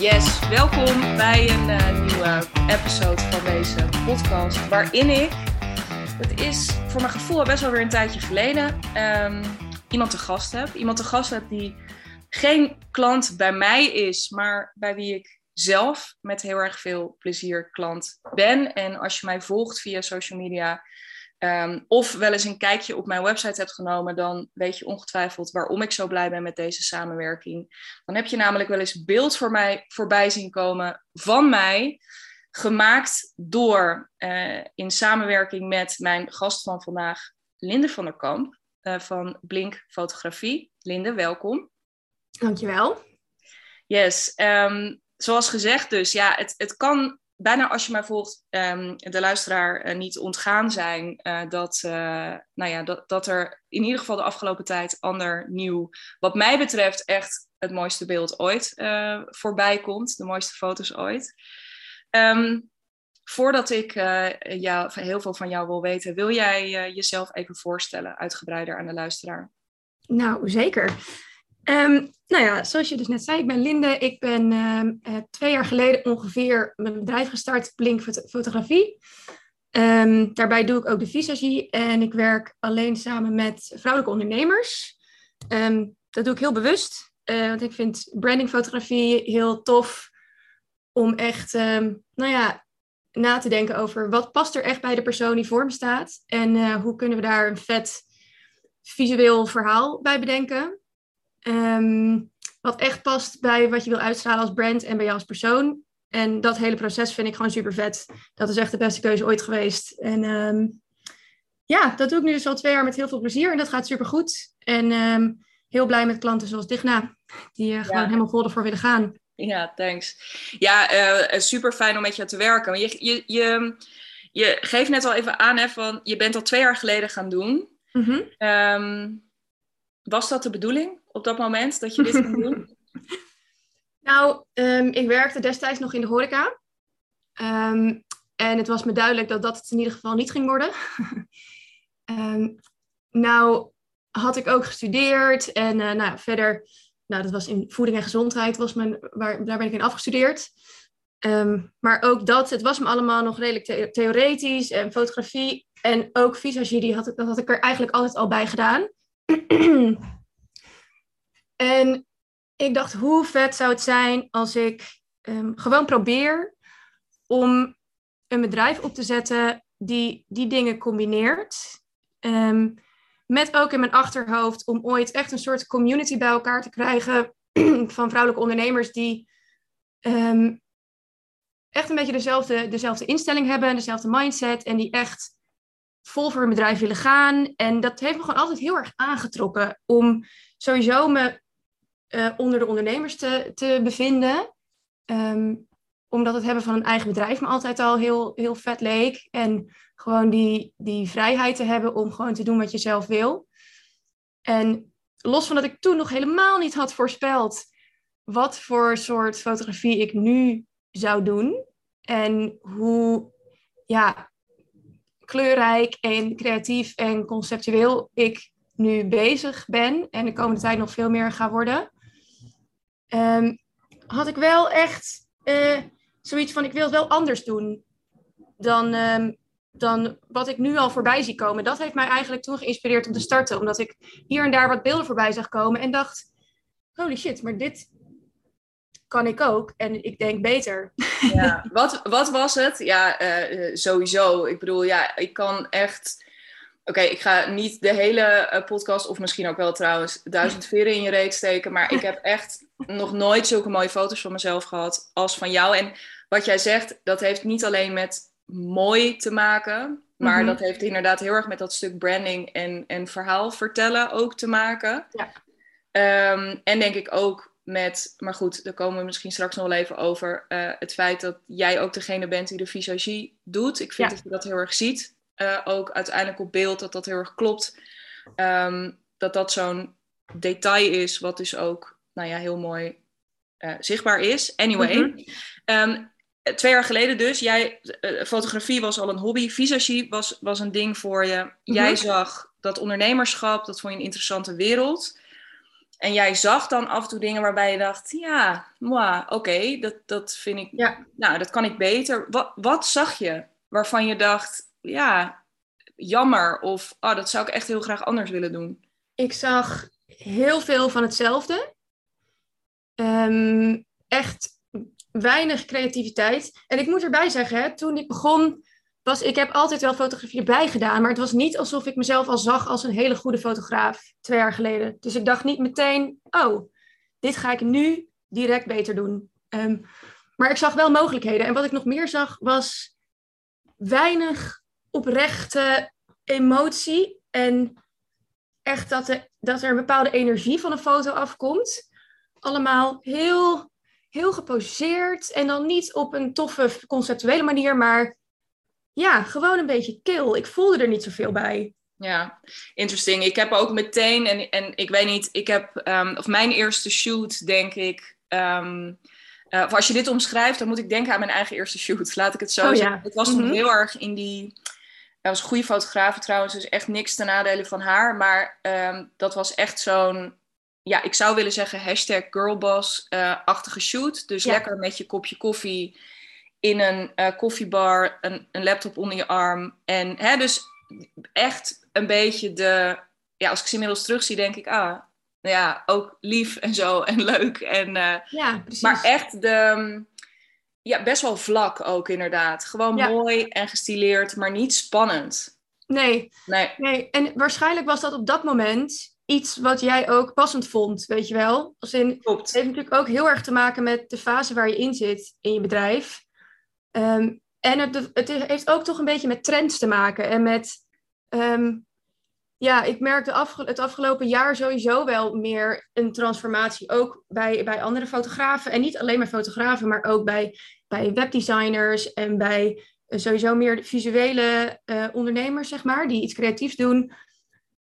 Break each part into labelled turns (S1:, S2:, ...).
S1: Yes, welkom bij een uh, nieuwe episode van deze podcast. Waarin ik, het is voor mijn gevoel best wel weer een tijdje geleden, um, iemand te gast heb. Iemand te gast heb die geen klant bij mij is, maar bij wie ik zelf met heel erg veel plezier klant ben. En als je mij volgt via social media, Um, of wel eens een kijkje op mijn website hebt genomen, dan weet je ongetwijfeld waarom ik zo blij ben met deze samenwerking. Dan heb je namelijk wel eens beeld voor mij voorbij zien komen van mij, gemaakt door uh, in samenwerking met mijn gast van vandaag, Linde van der Kamp uh, van Blink Fotografie. Linde, welkom.
S2: Dankjewel.
S1: Yes, um, zoals gezegd dus, ja, het, het kan bijna als je mij volgt, um, de luisteraar uh, niet ontgaan zijn uh, dat, uh, nou ja, dat, dat er in ieder geval de afgelopen tijd ander nieuw, wat mij betreft, echt het mooiste beeld ooit voorbij komt. De mooiste foto's ooit. Um, voordat ik jou, heel veel van jou wil weten, wil jij jezelf even voorstellen, uitgebreider aan de luisteraar?
S2: Nou, zeker. Um, nou ja, zoals je dus net zei, ik ben Linde. Ik ben um, twee jaar geleden ongeveer mijn bedrijf gestart, Blink Fotografie. Um, daarbij doe ik ook de visagie en ik werk alleen samen met vrouwelijke ondernemers. dat doe ik heel bewust, uh, want ik vind brandingfotografie heel tof om echt, nou ja, na te denken over wat past er echt bij de persoon die voor me staat en uh, hoe kunnen we daar een vet visueel verhaal bij bedenken. Um, wat echt past bij wat je wil uitstralen als brand en bij jou als persoon. En dat hele proces vind ik gewoon super vet. Dat is echt de beste keuze ooit geweest. En um, ja, dat doe ik nu dus al twee jaar met heel veel plezier. En dat gaat super goed. En um, heel blij met klanten zoals Digna, die uh, gewoon helemaal vol ervoor willen gaan.
S1: Ja, thanks. Ja, uh, super fijn om met je te werken. Je, je, je, je geeft net al even aan, hè, van je bent al twee jaar geleden gaan doen. Mm -hmm. was dat de bedoeling? Op dat moment dat je dit kon doen?
S2: nou, um, ik werkte destijds nog in de horeca. Um, en het was me duidelijk dat dat het in ieder geval niet ging worden. um, nou, had ik ook gestudeerd en uh, nou, verder, nou, dat was in voeding en gezondheid, was mijn, waar, daar ben ik in afgestudeerd. Um, maar ook dat, het was me allemaal nog redelijk the theoretisch en fotografie en ook visagie, die had ik, dat had ik er eigenlijk altijd al bij gedaan. En ik dacht, hoe vet zou het zijn als ik um, gewoon probeer om een bedrijf op te zetten die die dingen combineert. Um, met ook in mijn achterhoofd om ooit echt een soort community bij elkaar te krijgen van vrouwelijke ondernemers die um, echt een beetje dezelfde, dezelfde instelling hebben, dezelfde mindset en die echt vol voor hun bedrijf willen gaan. En dat heeft me gewoon altijd heel erg aangetrokken om sowieso me uh, onder de ondernemers te, te bevinden. Um, omdat het hebben van een eigen bedrijf me altijd al heel, heel vet leek. En gewoon die, die vrijheid te hebben om gewoon te doen wat je zelf wil. En los van dat ik toen nog helemaal niet had voorspeld wat voor soort fotografie ik nu zou doen. En hoe ja, kleurrijk en creatief en conceptueel ik nu bezig ben. En de komende tijd nog veel meer ga worden um, had ik wel echt uh, zoiets van: ik wil het wel anders doen dan, um, dan wat ik nu al voorbij zie komen. Dat heeft mij eigenlijk toen geïnspireerd om te starten, omdat ik hier en daar wat beelden voorbij zag komen en dacht: holy shit, maar dit kan ik ook en ik denk beter.
S1: Ja, wat, wat was het? Ja, uh, sowieso. Ik bedoel, ja, ik kan echt Oké, ik ga niet de hele uh, podcast, of misschien ook wel trouwens, duizend veren in je reet steken. Maar ik heb echt nog nooit zulke mooie foto's van mezelf gehad als van jou. En wat jij zegt, dat heeft niet alleen met mooi te maken. Maar mhm. dat heeft inderdaad heel erg met dat stuk branding en, en verhaal vertellen ook te maken. Ja. Um, en denk ik ook met, maar goed, daar komen we misschien straks nog wel even over. Uh, het feit dat jij ook degene bent die de visagie doet. Ik vind dat je dat heel erg ziet uh, ook uiteindelijk op beeld, dat dat heel erg klopt. Um, dat dat zo'n detail is, wat dus ook nou ja, heel mooi uh, zichtbaar is. Anyway, mm -hmm. um, twee jaar geleden dus, jij, uh, fotografie was al een hobby, visagie was, was een ding voor je. Mm -hmm. Jij zag dat ondernemerschap, dat vond je een interessante wereld. En jij zag dan af en toe dingen waarbij je dacht, ja, oké, dat, dat vind ik,
S2: Ja.
S1: nou, dat kan ik beter. Wat, wat zag je waarvan je dacht, ja, jammer of oh, dat zou ik echt heel graag anders willen doen?
S2: Ik zag heel veel van hetzelfde. Ehm, echt weinig creativiteit. En ik moet erbij zeggen, hè, toen ik begon, was ik heb altijd wel fotografie erbij gedaan, maar het was niet alsof ik mezelf al zag als een hele goede fotograaf twee jaar geleden. Dus ik dacht niet meteen, oh, dit ga ik nu direct beter doen. Ehm, maar ik zag wel mogelijkheden. En wat ik nog meer zag, was weinig oprechte emotie. En echt dat, de, dat er een bepaalde energie van een foto afkomt. Allemaal heel, heel geposeerd. En dan niet op een toffe conceptuele manier, maar ja, gewoon een beetje kil. Ik voelde er niet zoveel bij.
S1: Ja, interesting. Ik heb ook meteen, en, en ik weet niet, ik heb, ehm, of mijn eerste shoot, denk ik. ehm, eh, of als je dit omschrijft, dan moet ik denken aan mijn eigen eerste shoot. Laat ik het zo
S2: Oh, ja.
S1: zeggen. Het was toen
S2: Mhm.
S1: heel erg in die. Dat was een goede fotograaf trouwens, dus echt niks ten nadele van haar. Maar ehm, dat was echt zo'n, ja, ik zou willen zeggen hashtag girlboss-achtige shoot. Dus
S2: Ja.
S1: lekker met je kopje koffie in een eh, koffiebar, een, een laptop onder je arm. En hè, dus echt een beetje de, ja, als ik ze inmiddels terugzie, denk ik, ah, nou ja, ook lief en zo en leuk. En, eh,
S2: Ja, precies.
S1: maar echt de, mm, ja, best wel vlak ook inderdaad. Gewoon
S2: Ja.
S1: mooi en gestileerd, maar niet spannend.
S2: Nee,
S1: Nee,
S2: nee. En waarschijnlijk was dat op dat moment iets wat jij ook passend vond, weet je wel? Als in, Het
S1: klopt.
S2: heeft natuurlijk ook heel erg te maken met de fase waar je in zit in je bedrijf. Ehm, en het, het heeft ook toch een beetje met trends te maken. En met, ehm, ja, ik merk de afge- het afgelopen jaar sowieso wel meer een transformatie. Ook bij, bij andere fotografen. En niet alleen maar fotografen, maar ook bij, bij webdesigners en bij eh, sowieso meer visuele eh, ondernemers, zeg maar, die iets creatiefs doen.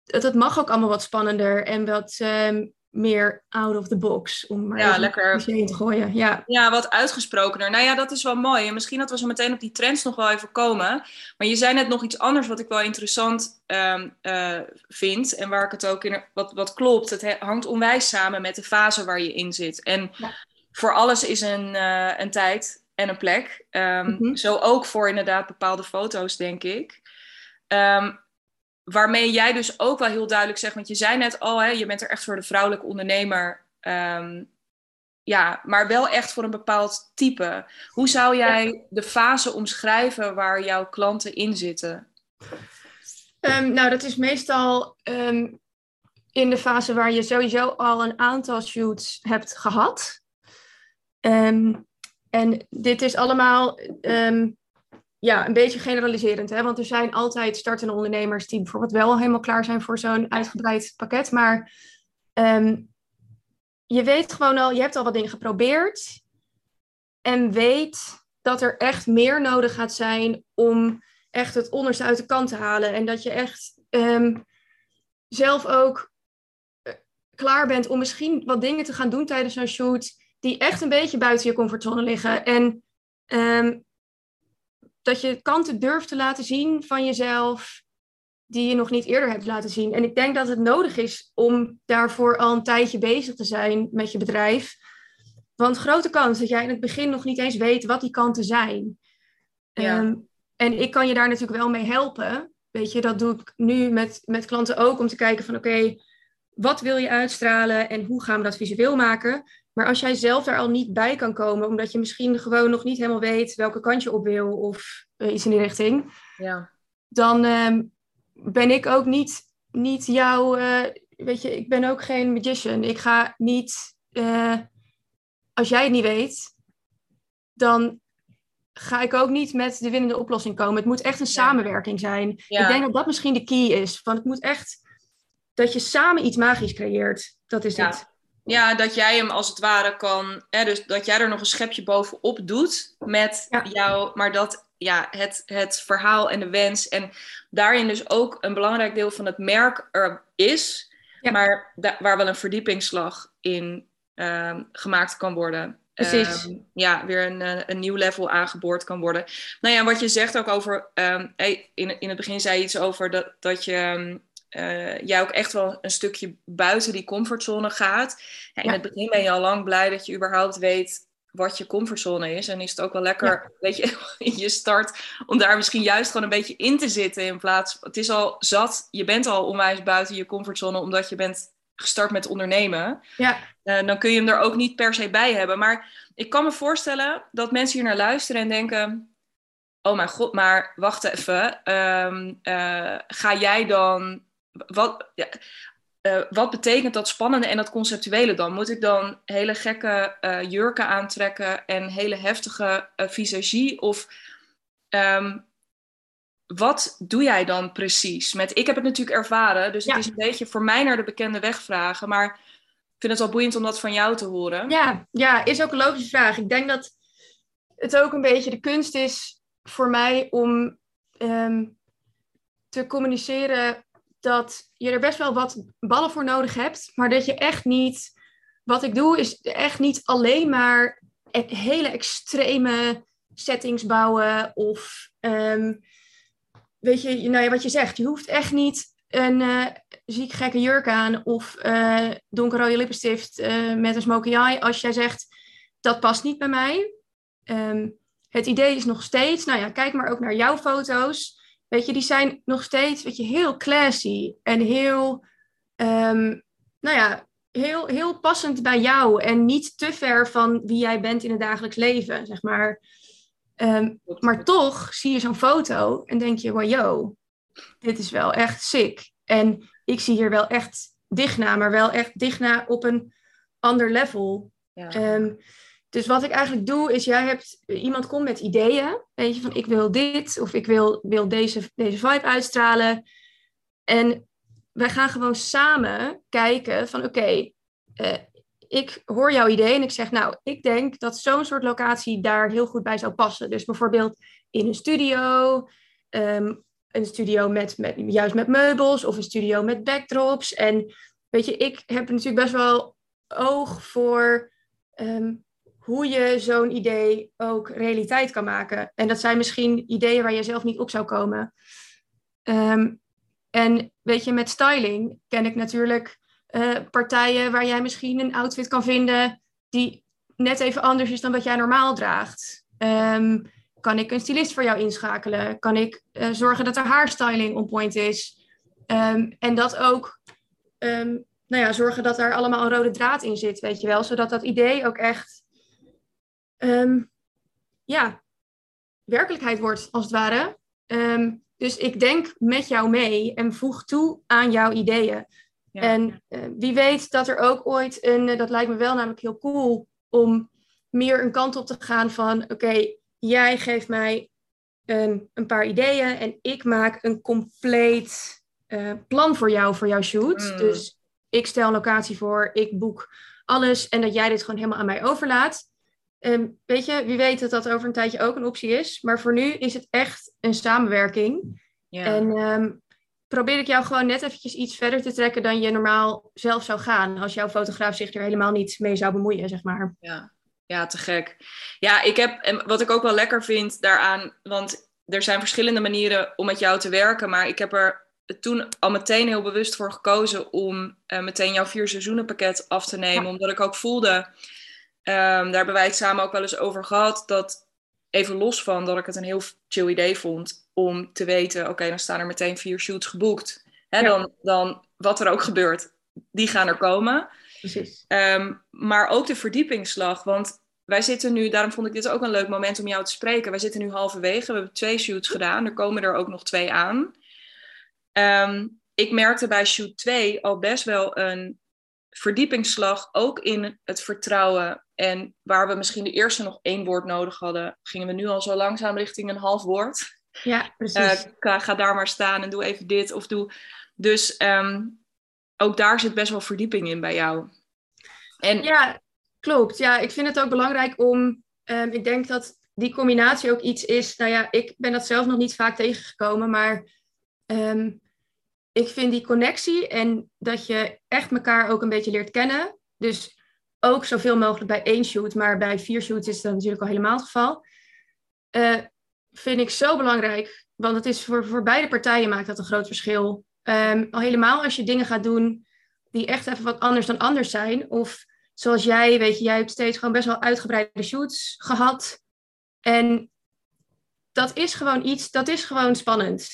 S2: Dat, dat mag ook allemaal wat spannender en wat ehm, meer out of the box, om maar
S1: Ja, lekker.
S2: in te gooien. Ja,
S1: Ja, wat uitgesprokener. Nou ja, dat is wel mooi. En misschien dat we zo meteen op die trends nog wel even komen. Maar je zei net nog iets anders wat ik wel interessant ehm, eh, vind. En waar ik het ook in, wat, wat klopt. Het he- hangt onwijs samen met de fase waar je in zit. En
S2: Ja.
S1: voor alles is een, een tijd en een plek. Ehm,
S2: Mhm.
S1: Zo ook voor inderdaad bepaalde foto's, denk ik. Ehm, waarmee jij dus ook wel heel duidelijk zegt, want je zei net al, hè, je bent er echt voor de vrouwelijke ondernemer. Ehm, ja, maar wel echt voor een bepaald type. Hoe zou jij de fase omschrijven waar jouw klanten in zitten?
S2: Nou, dat is meestal in de fase waar je sowieso al een aantal shoots hebt gehad. En dit is allemaal ehm, ja, een beetje generaliserend, hè? want er zijn altijd startende ondernemers die bijvoorbeeld wel helemaal klaar zijn voor zo'n uitgebreid pakket. Maar ehm, je weet gewoon al, je hebt al wat dingen geprobeerd en weet dat er echt meer nodig gaat zijn om echt het onderste uit de kant te halen. En dat je echt ehm, zelf ook eh, klaar bent om misschien wat dingen te gaan doen tijdens zo'n shoot die echt een beetje buiten je comfortzone liggen. En ehm, dat je kanten durft te laten zien van jezelf die je nog niet eerder hebt laten zien. En ik denk dat het nodig is om daarvoor al een tijdje bezig te zijn met je bedrijf. Want grote kans dat jij in het begin nog niet eens weet wat die kanten zijn.
S1: Ja.
S2: Ehm, en ik kan je daar natuurlijk wel mee helpen. Weet je, dat doe ik nu met, met klanten ook om te kijken van oké, wat wil je uitstralen en hoe gaan we dat visueel maken? Maar als jij zelf daar al niet bij kan komen, omdat je misschien gewoon nog niet helemaal weet welke kant je op wil of eh, iets in die richting,
S1: Ja,
S2: dan ehm, ben ik ook niet, niet jouw, eh, weet je, ik ben ook geen magician. Ik ga niet, eh, als jij het niet weet, dan ga ik ook niet met de winnende oplossing komen. Het moet echt een samenwerking zijn.
S1: Ja.
S2: Ik denk dat dat misschien de key is. Want het moet echt dat je samen iets magisch creëert. Dat is het.
S1: Ja dat jij hem als het ware kan, hè, dus dat jij er nog een schepje bovenop doet met
S2: Ja.
S1: jou, maar dat ja, het, het verhaal en de wens en daarin dus ook een belangrijk deel van het merk er is,
S2: Ja.
S1: maar da- waar wel een verdiepingsslag in ehm, gemaakt kan worden.
S2: Precies.
S1: Ehm, ja, weer een, eh, een nieuw level aangeboord kan worden. Nou ja, wat je zegt ook over, ehm, in, in het begin zei je iets over dat, dat je uh, jij ook echt wel een stukje buiten die comfortzone gaat. Ja, in het begin ben je al lang blij dat je überhaupt weet wat je comfortzone is. En is het ook wel lekker, weet je, je start om daar misschien juist gewoon een beetje in te zitten. In plaats, het is al zat, je bent al onwijs buiten je comfortzone omdat je bent gestart met ondernemen.
S2: Ja.
S1: Uh, dan kun je hem er ook niet per se bij hebben. Maar ik kan me voorstellen dat mensen hier naar luisteren en denken: Oh mijn god, maar wacht even. Um, uh, ga jij dan. Wat, ja, uh, wat betekent dat spannende en dat conceptuele dan? Moet ik dan hele gekke uh, jurken aantrekken en hele heftige uh, visagie? Of um, wat doe jij dan precies? Met, ik heb het natuurlijk ervaren, dus ja. het is een beetje voor mij naar de bekende weg vragen. Maar ik vind het wel boeiend om dat van jou te horen.
S2: Ja, ja is ook een logische vraag. Ik denk dat het ook een beetje de kunst is voor mij om um, te communiceren dat je er best wel wat ballen voor nodig hebt, maar dat je echt niet. Wat ik doe is echt niet alleen maar e-, hele extreme settings bouwen of um, weet je, nou ja, wat je zegt, je hoeft echt niet een uh, ziek gekke jurk aan of uh, donkerrode lippenstift uh, met een smoky eye als jij zegt dat past niet bij mij. Um, het idee is nog steeds, nou ja, kijk maar ook naar jouw foto's. Weet je, die zijn nog steeds weet je, heel classy en heel, um, nou ja, heel, heel passend bij jou en niet te ver van wie jij bent in het dagelijks leven, zeg maar. Um, maar toch zie je zo'n foto en denk je, wow, yo, dit is wel echt sick. En ik zie hier wel echt dicht na, maar wel echt dicht na op een ander level. Ja. Um, dus wat ik eigenlijk doe, is jij hebt, iemand komt met ideeën. Weet je, van ik wil dit of ik wil, wil deze, deze vibe uitstralen. En wij gaan gewoon samen kijken van oké, uh, ik hoor jouw idee en ik zeg nou, ik denk dat zo'n soort locatie daar heel goed bij zou passen. Dus bijvoorbeeld in een studio, um, een studio met, met, juist met meubels of een studio met backdrops. En weet je, ik heb natuurlijk best wel oog voor um, hoe je zo'n idee ook realiteit kan maken. En dat zijn misschien ideeën waar je zelf niet op zou komen. Um, en weet je, met styling ken ik natuurlijk uh, partijen waar jij misschien een outfit kan vinden die net even anders is dan wat jij normaal draagt. Um, kan ik een stylist voor jou inschakelen? Kan ik uh, zorgen dat er haarstyling on point is? Um, en dat ook, nou ja, zorgen dat er allemaal een rode draad in zit, weet je wel. Zodat dat idee ook echt um, ja, werkelijkheid wordt, als het ware. Um, dus ik denk met jou mee en voeg toe aan jouw ideeën. Ja. En uh, wie weet dat er ook ooit een, uh, dat lijkt me wel namelijk heel cool, om meer een kant op te gaan van, oké, okay, jij geeft mij een, een, paar ideeën en ik maak een compleet uh, plan voor jou, voor jouw shoot. Mm. Dus ik stel een locatie voor, ik boek alles en dat jij dit gewoon helemaal aan mij overlaat. Um, weet je, wie weet dat dat over een tijdje ook een optie is. Maar voor nu is het echt een samenwerking. Ja. En um, probeer ik jou gewoon net eventjes iets verder te trekken dan je normaal zelf zou gaan. Als jouw fotograaf zich er helemaal niet mee zou bemoeien, zeg maar.
S1: Ja, ja te gek. Ja, ik heb, en wat ik ook wel lekker vind daaraan, want er zijn verschillende manieren om met jou te werken. Maar ik heb er toen al meteen heel bewust voor gekozen om uh, meteen jouw vier seizoenen pakket af te nemen. Ja. Omdat ik ook voelde daar hebben wij het samen ook wel eens over gehad. Dat even los van dat ik het een heel chill idee vond om te weten, oké, okay, dan staan er meteen vier shoots geboekt. Hè, ja. dan, dan wat er ook gebeurt, die gaan er komen.
S2: Precies.
S1: Um, maar ook de verdiepingsslag, want wij zitten nu, daarom vond ik dit ook een leuk moment om jou te spreken. Wij zitten nu halverwege, we hebben twee shoots gedaan, er komen er ook nog twee aan. Um, ik merkte bij shoot 2 al best wel een verdiepingsslag, ook in het vertrouwen. En waar we misschien de eerste nog één woord nodig hadden, gingen we nu al zo langzaam richting een half woord.
S2: Ja, precies.
S1: Uh, ga daar maar staan en doe even dit of doe. Dus um, ook daar zit best wel verdieping in bij jou.
S2: En... Ja, klopt. Ja, ik vind het ook belangrijk om. Um, ik denk dat die combinatie ook iets is. Nou ja, ik ben dat zelf nog niet vaak tegengekomen, maar um, ik vind die connectie en dat je echt elkaar ook een beetje leert kennen. Dus ook zoveel mogelijk bij één shoot, maar bij vier shoots is dat natuurlijk al helemaal het geval. Uh, vind ik zo belangrijk, want het is voor, voor beide partijen maakt dat een groot verschil. Ehm, al helemaal als je dingen gaat doen die echt even wat anders dan anders zijn. Of zoals jij, weet je, jij hebt steeds gewoon best wel uitgebreide shoots gehad. En dat is gewoon iets, dat is gewoon spannend.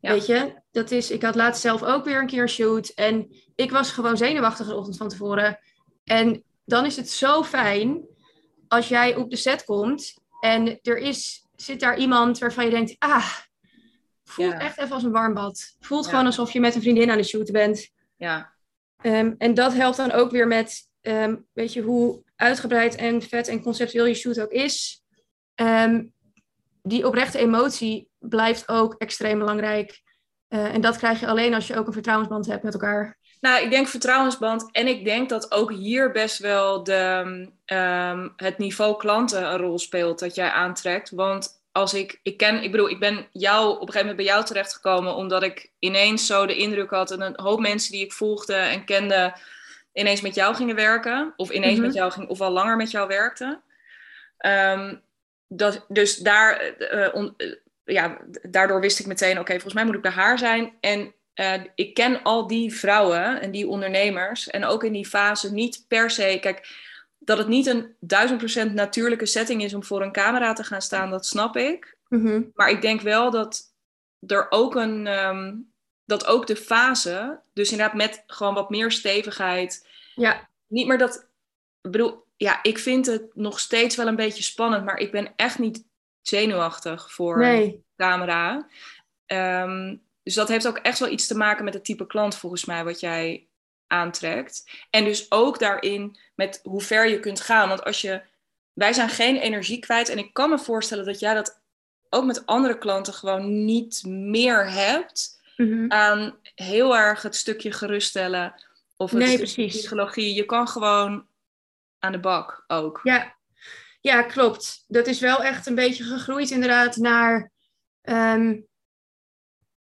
S2: Weet je, dat is, ik had laatst zelf ook weer een keer een shoot. En ik was gewoon zenuwachtig de ochtend van tevoren. En dan is het zo fijn als jij op de set komt en er is, zit daar iemand waarvan je denkt, ah, voelt echt even als een warm bad. Voelt gewoon alsof je met een vriendin aan de shoot bent.
S1: Ja.
S2: Ehm, en dat helpt dan ook weer met, ehm, weet je, hoe uitgebreid en vet en conceptueel je shoot ook is. Um, die oprechte emotie blijft ook extreem belangrijk. Uh, en dat krijg je alleen als je ook een vertrouwensband hebt met elkaar.
S1: Nou, ik denk vertrouwensband. En ik denk dat ook hier best wel de, um, het niveau klanten een rol speelt dat jij aantrekt. Want als ik, ik ken, ik bedoel, ik ben jou op een gegeven moment bij jou terechtgekomen omdat ik ineens zo de indruk had en een hoop mensen die ik volgde en kende ineens met jou gingen werken. Of ineens met mhm. jou ging, of al langer met jou werkten. Um, dat, dus daar, uh, ja, daardoor wist ik meteen, oké, volgens mij moet ik bij haar zijn. En uh, ik ken al die vrouwen en die ondernemers. En ook in die fase niet per se. Kijk, dat het niet een duizend procent natuurlijke setting is om voor een camera te gaan staan, dat snap ik.
S2: Mhm.
S1: Maar ik denk wel dat er ook een. Um, dat ook de fase, dus inderdaad met gewoon wat meer stevigheid.
S2: Ja.
S1: Niet meer dat. Ik bedoel, ja, ik vind het nog steeds wel een beetje spannend, maar ik ben echt niet zenuwachtig voor
S2: nee.
S1: camera. Um, dus dat heeft ook echt wel iets te maken met het type klant, volgens mij, wat jij aantrekt. En dus ook daarin met hoe ver je kunt gaan. Want als je. Wij zijn geen energie kwijt. En ik kan me voorstellen dat jij dat ook met andere klanten gewoon niet meer hebt.
S2: Mhm.
S1: Aan heel erg het stukje geruststellen. Of het
S2: nee,
S1: stukje psychologie. Je kan gewoon aan de bak ook.
S2: Ja. ja, klopt. Dat is wel echt een beetje gegroeid inderdaad naar ehm,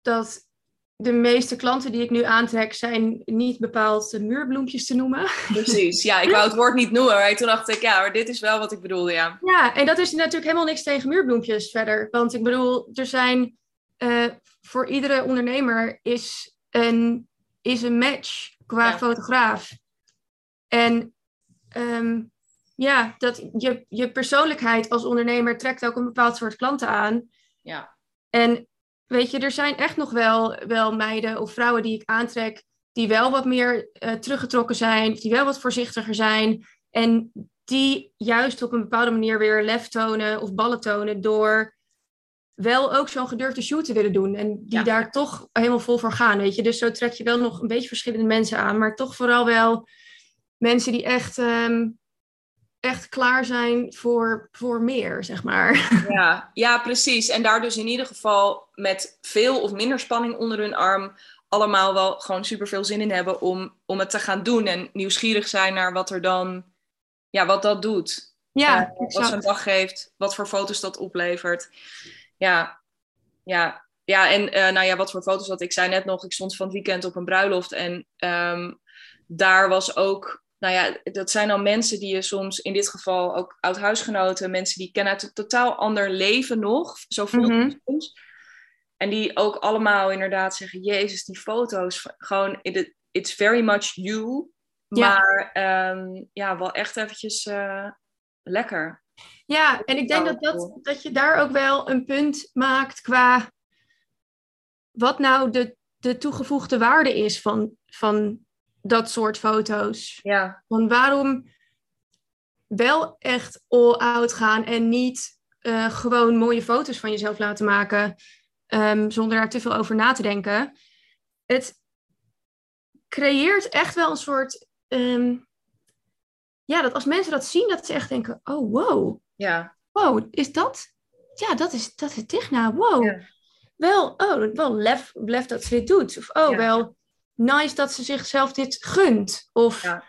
S2: dat de meeste klanten die ik nu aantrek zijn niet bepaald muurbloempjes te noemen.
S1: Precies, ja, ik wou het woord niet noemen, maar toen dacht ik, ja, maar dit is wel wat ik bedoelde, ja.
S2: Ja, en dat is natuurlijk helemaal niks tegen muurbloempjes verder. Want ik bedoel, er zijn uh, voor iedere ondernemer is een, is een match qua fotograaf. En um, ja, dat je, je persoonlijkheid als ondernemer trekt ook een bepaald soort klanten aan.
S1: Ja.
S2: En weet je, er zijn echt nog wel, wel meiden of vrouwen die ik aantrek, die wel wat meer uh, teruggetrokken zijn, die wel wat voorzichtiger zijn. En die juist op een bepaalde manier weer lef tonen of ballen tonen door wel ook zo'n gedurfde shoot te willen doen. En die daar toch helemaal vol voor gaan, weet je. Dus zo trek je wel nog een beetje verschillende mensen aan, maar toch vooral wel mensen die echt, um, echt klaar zijn voor, voor meer, zeg maar.
S1: Ja, ja, precies. En daar dus in ieder geval met veel of minder spanning onder hun arm allemaal wel gewoon super veel zin in hebben om, om het te gaan doen. En nieuwsgierig zijn naar wat er dan, ja, wat dat doet.
S2: Ja,
S1: uh, wat ze een dag geeft, wat voor foto's dat oplevert. Ja, ja. Ja, en uh, nou ja, wat voor foto's dat ik zei net nog, ik stond van het weekend op een bruiloft en um, daar was ook nou ja, dat zijn dan mensen die je soms, in dit geval ook oud-huisgenoten, mensen die kennen uit een totaal ander leven nog, zo voelt het mm-hmm. soms. En die ook allemaal inderdaad zeggen, jezus, die foto's, gewoon, it, it's very much you. Ja. Maar um, ja, wel echt eventjes uh, lekker.
S2: Ja, en ik denk dat, dat, dat je daar ook wel een punt maakt qua wat nou de, de toegevoegde waarde is van, van dat soort foto's.
S1: Ja.
S2: Want waarom wel echt all out gaan en niet uh, gewoon mooie foto's van jezelf laten maken um, zonder daar te veel over na te denken. Het creëert echt wel een soort. Um, ja, dat als mensen dat zien, dat ze echt denken: oh wow.
S1: Ja.
S2: Wow, is dat? Ja, dat is, dat is Digna. Wow. Ja. Wel, oh, wel lef, lef dat ze dit doet. Of oh, ja. wel nice dat ze zichzelf dit gunt. Of
S1: ja.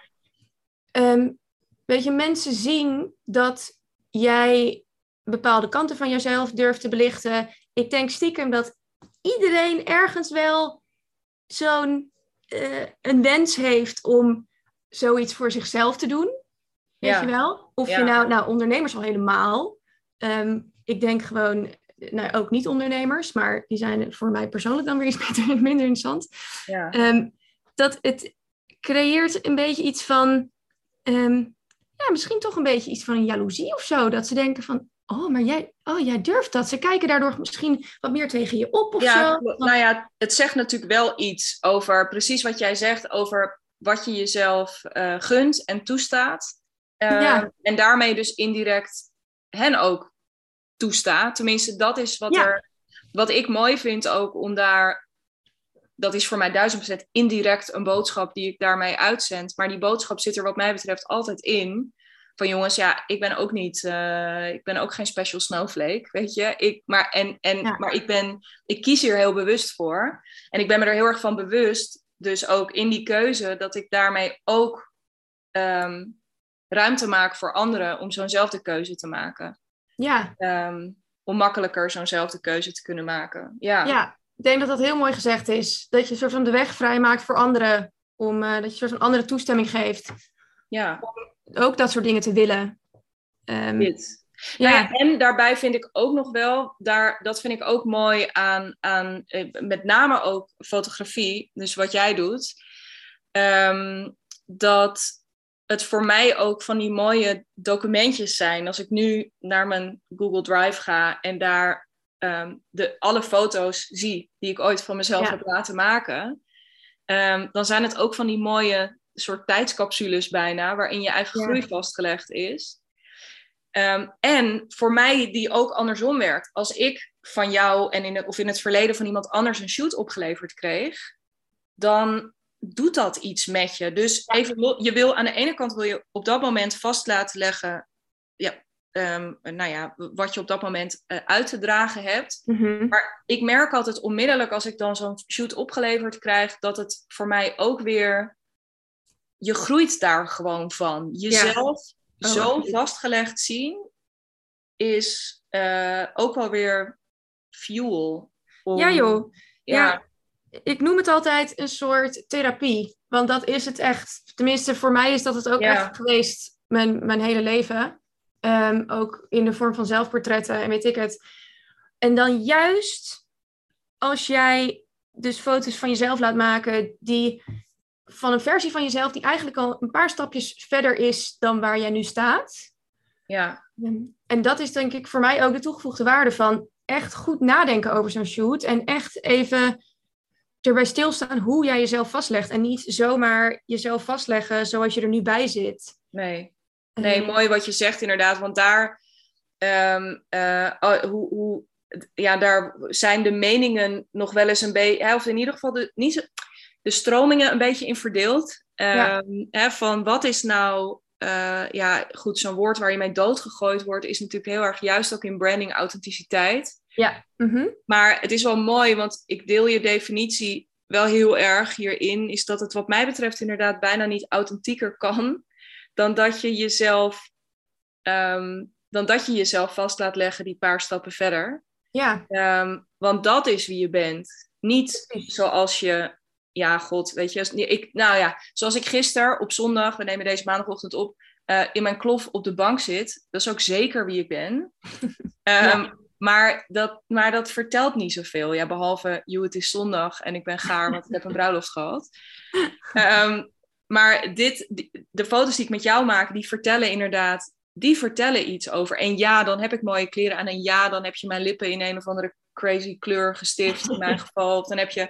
S2: um, weet je, mensen zien dat jij bepaalde kanten van jezelf durft te belichten. Ik denk stiekem dat iedereen ergens wel zo'n uh, een wens heeft om zoiets voor zichzelf te doen. Weet
S1: ja.
S2: je wel? Of
S1: ja.
S2: je nou, nou, ondernemers al helemaal. Um, ik denk gewoon nou, ook niet-ondernemers, maar die zijn voor mij persoonlijk dan weer iets minder, minder interessant. Ja. Ehm, dat het creëert een beetje iets van, ehm, ja, misschien toch een beetje iets van een jaloezie of zo. Dat ze denken van, oh, maar jij, oh, jij durft dat. Ze kijken daardoor misschien wat meer tegen je op of
S1: ja,
S2: zo.
S1: Nou ja, het zegt natuurlijk wel iets over precies wat jij zegt over wat je jezelf uh, gunt en toestaat. Uh, En daarmee dus indirect hen ook toestaat. Tenminste, dat is wat, er, wat ik mooi vind ook om daar. Dat is voor mij duizend procent indirect een boodschap die ik daarmee uitzend. Maar die boodschap zit er wat mij betreft altijd in. Van jongens, ja, ik ben ook niet, uh, ik ben ook geen special snowflake, weet je. Ik, maar en, en, maar ik, ben, ik kies hier heel bewust voor. En ik ben me er heel erg van bewust, dus ook in die keuze, dat ik daarmee ook um, ruimte maak voor anderen om zo'nzelfde keuze te maken.
S2: Ja.
S1: Um, om makkelijker zo'nzelfde keuze te kunnen maken. Ja.
S2: ja, ik denk dat dat heel mooi gezegd is. Dat je een soort van de weg vrijmaakt voor anderen. Om, uh, dat je een soort van andere toestemming geeft.
S1: Ja.
S2: Om ook dat soort dingen te willen.
S1: Um, Dit. Ja. Nou ja. en daarbij vind ik ook nog wel, daar, dat vind ik ook mooi aan, aan eh, met name ook fotografie, dus wat jij doet, um, dat het voor mij ook van die mooie documentjes zijn. Als ik nu naar mijn Google Drive ga en daar um, de, alle foto's zie die ik ooit van mezelf heb laten maken, um, dan zijn het ook van die mooie soort tijdscapsules bijna, waarin je eigen ja. groei vastgelegd is. Um, en voor mij die ook andersom werkt. Als ik van jou en in of in het verleden van iemand anders een shoot opgeleverd kreeg, dan doet dat iets met je. Dus even, je wil aan de ene kant wil je op dat moment vast laten leggen, ja, um, nou ja, wat je op dat moment uh, uit te dragen hebt.
S2: Mm -hmm.
S1: Maar ik merk altijd onmiddellijk als ik dan zo'n shoot opgeleverd krijg, dat het voor mij ook weer, je groeit daar gewoon van. Jezelf ja. oh, zo vastgelegd zien is uh, ook wel weer fuel.
S2: Om, ja joh. ja. ja ik noem het altijd een soort therapie. Want dat is het echt. Tenminste, voor mij is dat het ook ja. echt geweest mijn, mijn hele leven. Um, ook in de vorm van zelfportretten en weet ik het. En dan juist als jij dus foto's van jezelf laat maken die van een versie van jezelf die eigenlijk al een paar stapjes verder is dan waar jij nu staat.
S1: Ja.
S2: En dat is denk ik voor mij ook de toegevoegde waarde van echt goed nadenken over zo'n shoot en echt even erbij stilstaan hoe jij jezelf vastlegt. En niet zomaar jezelf vastleggen zoals je er nu bij zit.
S1: Nee, nee mooi wat je zegt inderdaad. Want daar, um, uh, hoe, hoe, ja, daar zijn de meningen nog wel eens een beetje, of in ieder geval de, niet zo, de stromingen een beetje in verdeeld. Um, ja. hè, van wat is nou, uh, ja goed, zo'n woord waar je mee doodgegooid wordt, is natuurlijk heel erg juist ook in branding authenticiteit.
S2: Ja. Mm -hmm.
S1: Maar het is wel mooi, want ik deel je definitie wel heel erg hierin. Is dat het wat mij betreft inderdaad bijna niet authentieker kan. Dan dat je jezelf, um, dan dat je jezelf vast laat leggen die paar stappen verder.
S2: Ja.
S1: Um, want dat is wie je bent. Niet zoals je, ja, god, weet je, ik, nou ja, zoals ik gisteren op zondag, we nemen deze maandagochtend op, uh, in mijn klof op de bank zit. Dat is ook zeker wie ik ben. um, ja. Maar dat, maar dat vertelt niet zoveel. Ja, behalve, joh, het is zondag en ik ben gaar, want ik heb een bruiloft gehad. Um, maar dit, de foto's die ik met jou maak, die vertellen inderdaad, die vertellen iets over. En ja, dan heb ik mooie kleren aan. En ja, dan heb je mijn lippen in een of andere crazy kleur gestift, in mijn geval. Dan heb je...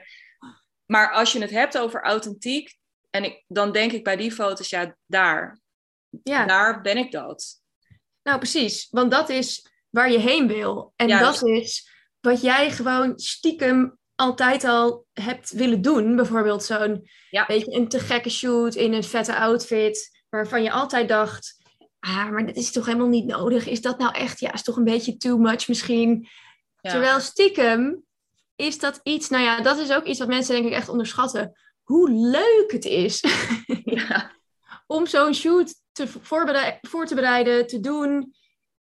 S1: Maar als je het hebt over authentiek, en ik, dan denk ik bij die foto's, ja, daar.
S2: Ja.
S1: Daar ben ik dat.
S2: Nou, precies. Want dat is waar je heen wil. En Juist. dat is wat jij gewoon stiekem altijd al hebt willen doen. Bijvoorbeeld zo'n
S1: ja.
S2: beetje een te gekke shoot in een vette outfit. Waarvan je altijd dacht, ah, maar dit is toch helemaal niet nodig. Is dat nou echt, ja, is toch een beetje too much misschien. Ja. Terwijl stiekem is dat iets, nou ja, dat is ook iets wat mensen denk ik echt onderschatten. Hoe leuk het is
S1: ja.
S2: om zo'n shoot te voor te bereiden, te doen.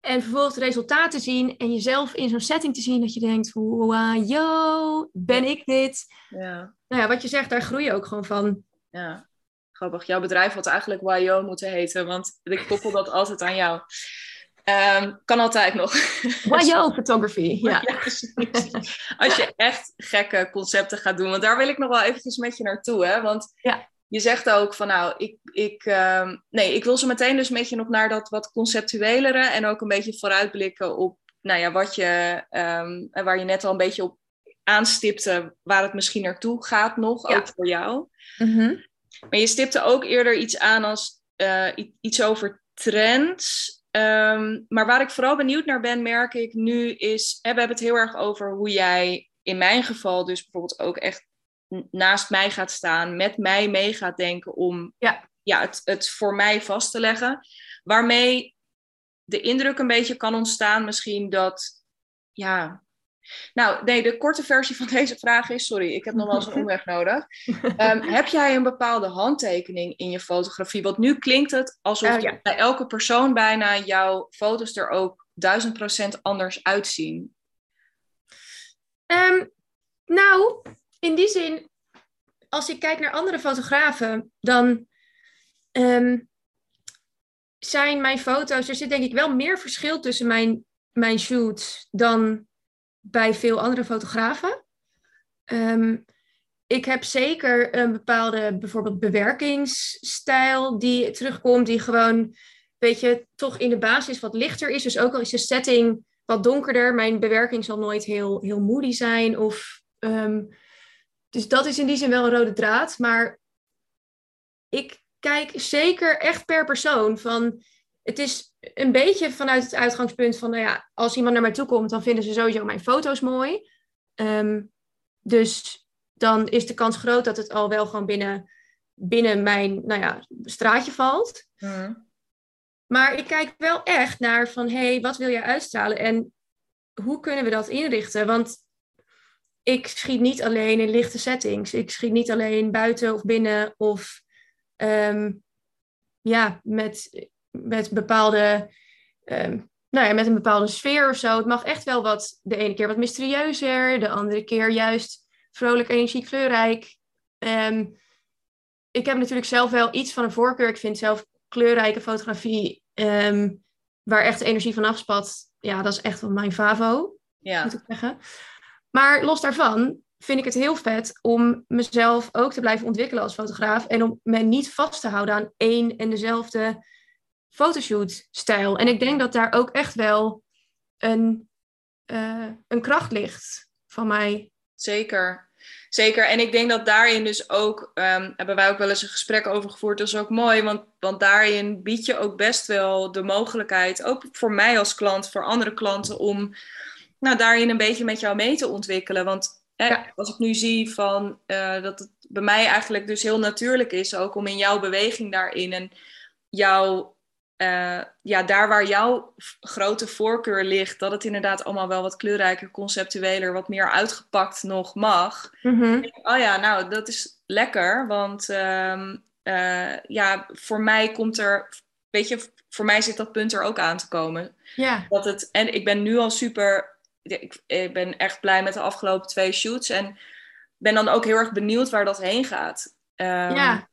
S2: En vervolgens te zien en jezelf in zo'n setting te zien dat je denkt, wow, yo, ben ik dit?
S1: Ja.
S2: Nou ja, wat je zegt, daar groei je ook gewoon van.
S1: Ja, grappig. Jouw bedrijf had eigenlijk YO moeten heten, want ik koppel dat altijd aan jou. Ehm, kan altijd nog.
S2: Wajo photography, ja. ja
S1: Als je echt gekke concepten gaat doen. Want daar wil ik nog wel eventjes met je naartoe. Hè? Want
S2: ja.
S1: Je zegt ook van nou, ik, ik, ehm, nee, ik wil zo meteen dus met je nog naar dat wat conceptuelere. En ook een beetje vooruitblikken op nou ja, wat je, um, waar je net al een beetje op aanstipte, waar het misschien naartoe gaat nog, ook voor jou.
S2: Mm
S1: Maar je stipte ook eerder iets aan als uh, iets over trends. Um, maar waar ik vooral benieuwd naar ben, merk ik nu, is... Hè, we hebben het heel erg over hoe jij in mijn geval dus bijvoorbeeld ook echt naast mij gaat staan, met mij mee gaat denken om
S2: ja.
S1: Ja, het, het voor mij vast te leggen. Waarmee de indruk een beetje kan ontstaan misschien dat, ja, nou, nee, de korte versie van deze vraag is, sorry, ik heb nog wel eens een omweg nodig. Um, heb jij een bepaalde handtekening in je fotografie? Want nu klinkt het alsof uh, ja. bij elke persoon bijna jouw foto's er ook duizend procent anders uitzien.
S2: Um, nou, in die zin, als ik kijk naar andere fotografen, dan um, zijn mijn foto's, er zit denk ik wel meer verschil tussen mijn, mijn shoots dan bij veel andere fotografen. Um, ik heb zeker een bepaalde bijvoorbeeld bewerkingsstijl die terugkomt, die gewoon, weet je, toch in de basis wat lichter is. Dus ook al is de setting wat donkerder, mijn bewerking zal nooit heel, heel moody zijn. Of, um, dus dat is in die zin wel een rode draad. Maar ik kijk zeker echt per persoon van het is een beetje vanuit het uitgangspunt van, nou ja, als iemand naar mij toe komt, dan vinden ze sowieso mijn foto's mooi. Um, dus dan is de kans groot dat het al wel gewoon binnen, binnen mijn nou ja, straatje valt.
S1: Mm.
S2: Maar ik kijk wel echt naar van, hé, hey, wat wil je uitstralen en hoe kunnen we dat inrichten? Want ik schiet niet alleen in lichte settings. Ik schiet niet alleen buiten of binnen of um, ja, met met bepaalde, um, nou ja, met een bepaalde sfeer of zo. Het mag echt wel wat, de ene keer wat mysterieuzer, de andere keer juist vrolijk, energiek, kleurrijk. Um, ik heb natuurlijk zelf wel iets van een voorkeur. Ik vind zelf kleurrijke fotografie, waar echt de energie van afspat, ja, dat is echt wel mijn favo,
S1: ja.
S2: moet ik zeggen. Maar los daarvan vind ik het heel vet om mezelf ook te blijven ontwikkelen als fotograaf en om me niet vast te houden aan één en dezelfde fotoshoot-stijl. En ik denk dat daar ook echt wel een, uh, een kracht ligt van mij.
S1: Zeker. Zeker. En ik denk dat daarin dus ook, um, hebben wij ook wel eens een gesprek over gevoerd. Dat is ook mooi, want, want daarin bied je ook best wel de mogelijkheid, ook voor mij als klant, voor andere klanten, om nou, daarin een beetje met jou mee te ontwikkelen. Want hè, ja. als ik nu zie van, uh, dat het bij mij eigenlijk dus heel natuurlijk is, ook om in jouw beweging daarin en jouw uh, ja, daar waar jouw grote voorkeur ligt, dat het inderdaad allemaal wel wat kleurrijker, conceptueler, wat meer uitgepakt nog mag.
S2: Mm -hmm.
S1: Oh ja, nou, dat is lekker, want um, uh, ja, voor mij komt er, weet je, voor mij zit dat punt er ook aan te komen.
S2: Ja.
S1: Dat het, en ik ben nu al super, ik, ik ben echt blij met de afgelopen twee shoots en ben dan ook heel erg benieuwd waar dat heen gaat. Um,
S2: ja.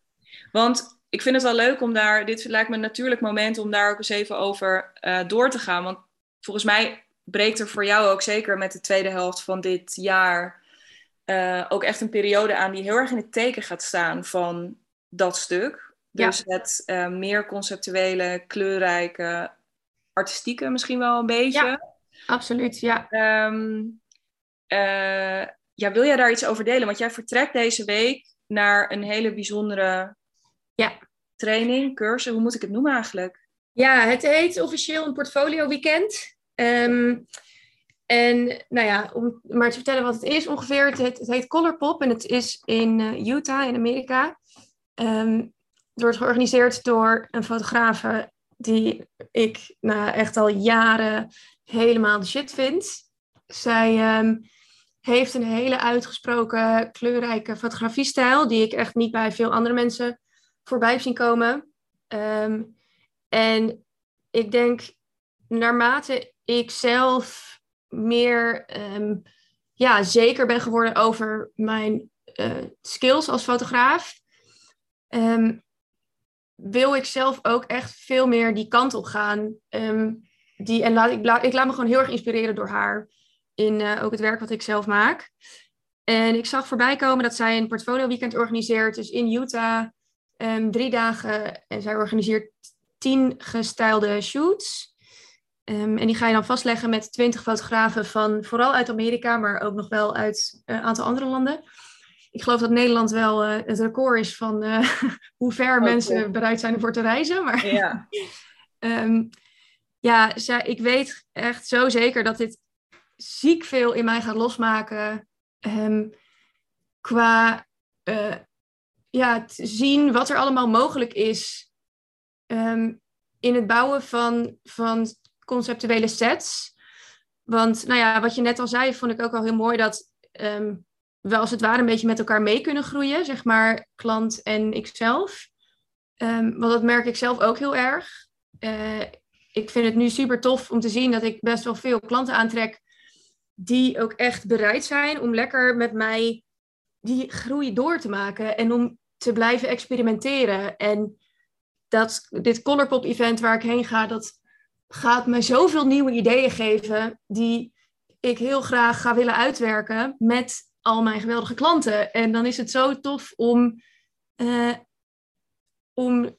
S1: Want ik vind het wel leuk om daar, dit lijkt me een natuurlijk moment om daar ook eens even over uh, door te gaan. Want volgens mij breekt er voor jou ook zeker met de tweede helft van dit jaar uh, ook echt een periode aan die heel erg in het teken gaat staan van dat stuk. Dus
S2: ja.
S1: het uh, meer conceptuele, kleurrijke, artistieke misschien wel een beetje.
S2: Ja, absoluut, ja.
S1: Um, ja, wil jij daar iets over delen? Want jij vertrekt deze week naar een hele bijzondere
S2: ja.
S1: training, cursus, hoe moet ik het noemen eigenlijk?
S2: Ja, het heet officieel een portfolio weekend. Um, en nou ja, om maar te vertellen wat het is ongeveer. Het heet, het heet Colorpop en het is in uh, Utah in Amerika. Um, het wordt georganiseerd door een fotografe die ik nou, echt al jaren helemaal de shit vind. Zij um, heeft een hele uitgesproken kleurrijke fotografiestijl die ik echt niet bij veel andere mensen voorbij heb zien komen. Um, en ik denk, naarmate ik zelf meer um, ja, zeker ben geworden over mijn uh, skills als fotograaf, wil ik zelf ook echt veel meer die kant op gaan. Die, en laat, ik, ik laat me gewoon heel erg inspireren door haar in ook het werk wat ik zelf maak. En ik zag voorbij komen dat zij een portfolio weekend organiseert, dus in Utah, um, drie dagen. En zij organiseert tien gestylede shoots. Ehm, en die ga je dan vastleggen met twintig fotografen van vooral uit Amerika, maar ook nog wel uit een aantal andere landen. Ik geloof dat Nederland wel uh, het record is van hoe ver oh, mensen bereid zijn ervoor te reizen. Maar ja, um, ja ik weet echt zo zeker dat dit ziek veel in mij gaat losmaken. Um, qua uh, ja, zien wat er allemaal mogelijk is um, in het bouwen van, van conceptuele sets. Want nou ja, wat je net al zei, vond ik ook al heel mooi dat um, we als het ware een beetje met elkaar mee kunnen groeien, zeg maar, klant en ikzelf. Want dat merk ik zelf ook heel erg. Uh, ik vind het nu super tof om te zien dat ik best wel veel klanten aantrek die ook echt bereid zijn om lekker met mij die groei door te maken en om te blijven experimenteren. En dat, dit Colorpop event waar ik heen ga, dat gaat me zoveel nieuwe ideeën geven die ik heel graag ga willen uitwerken met al mijn geweldige klanten. En dan is het zo tof om, uh, om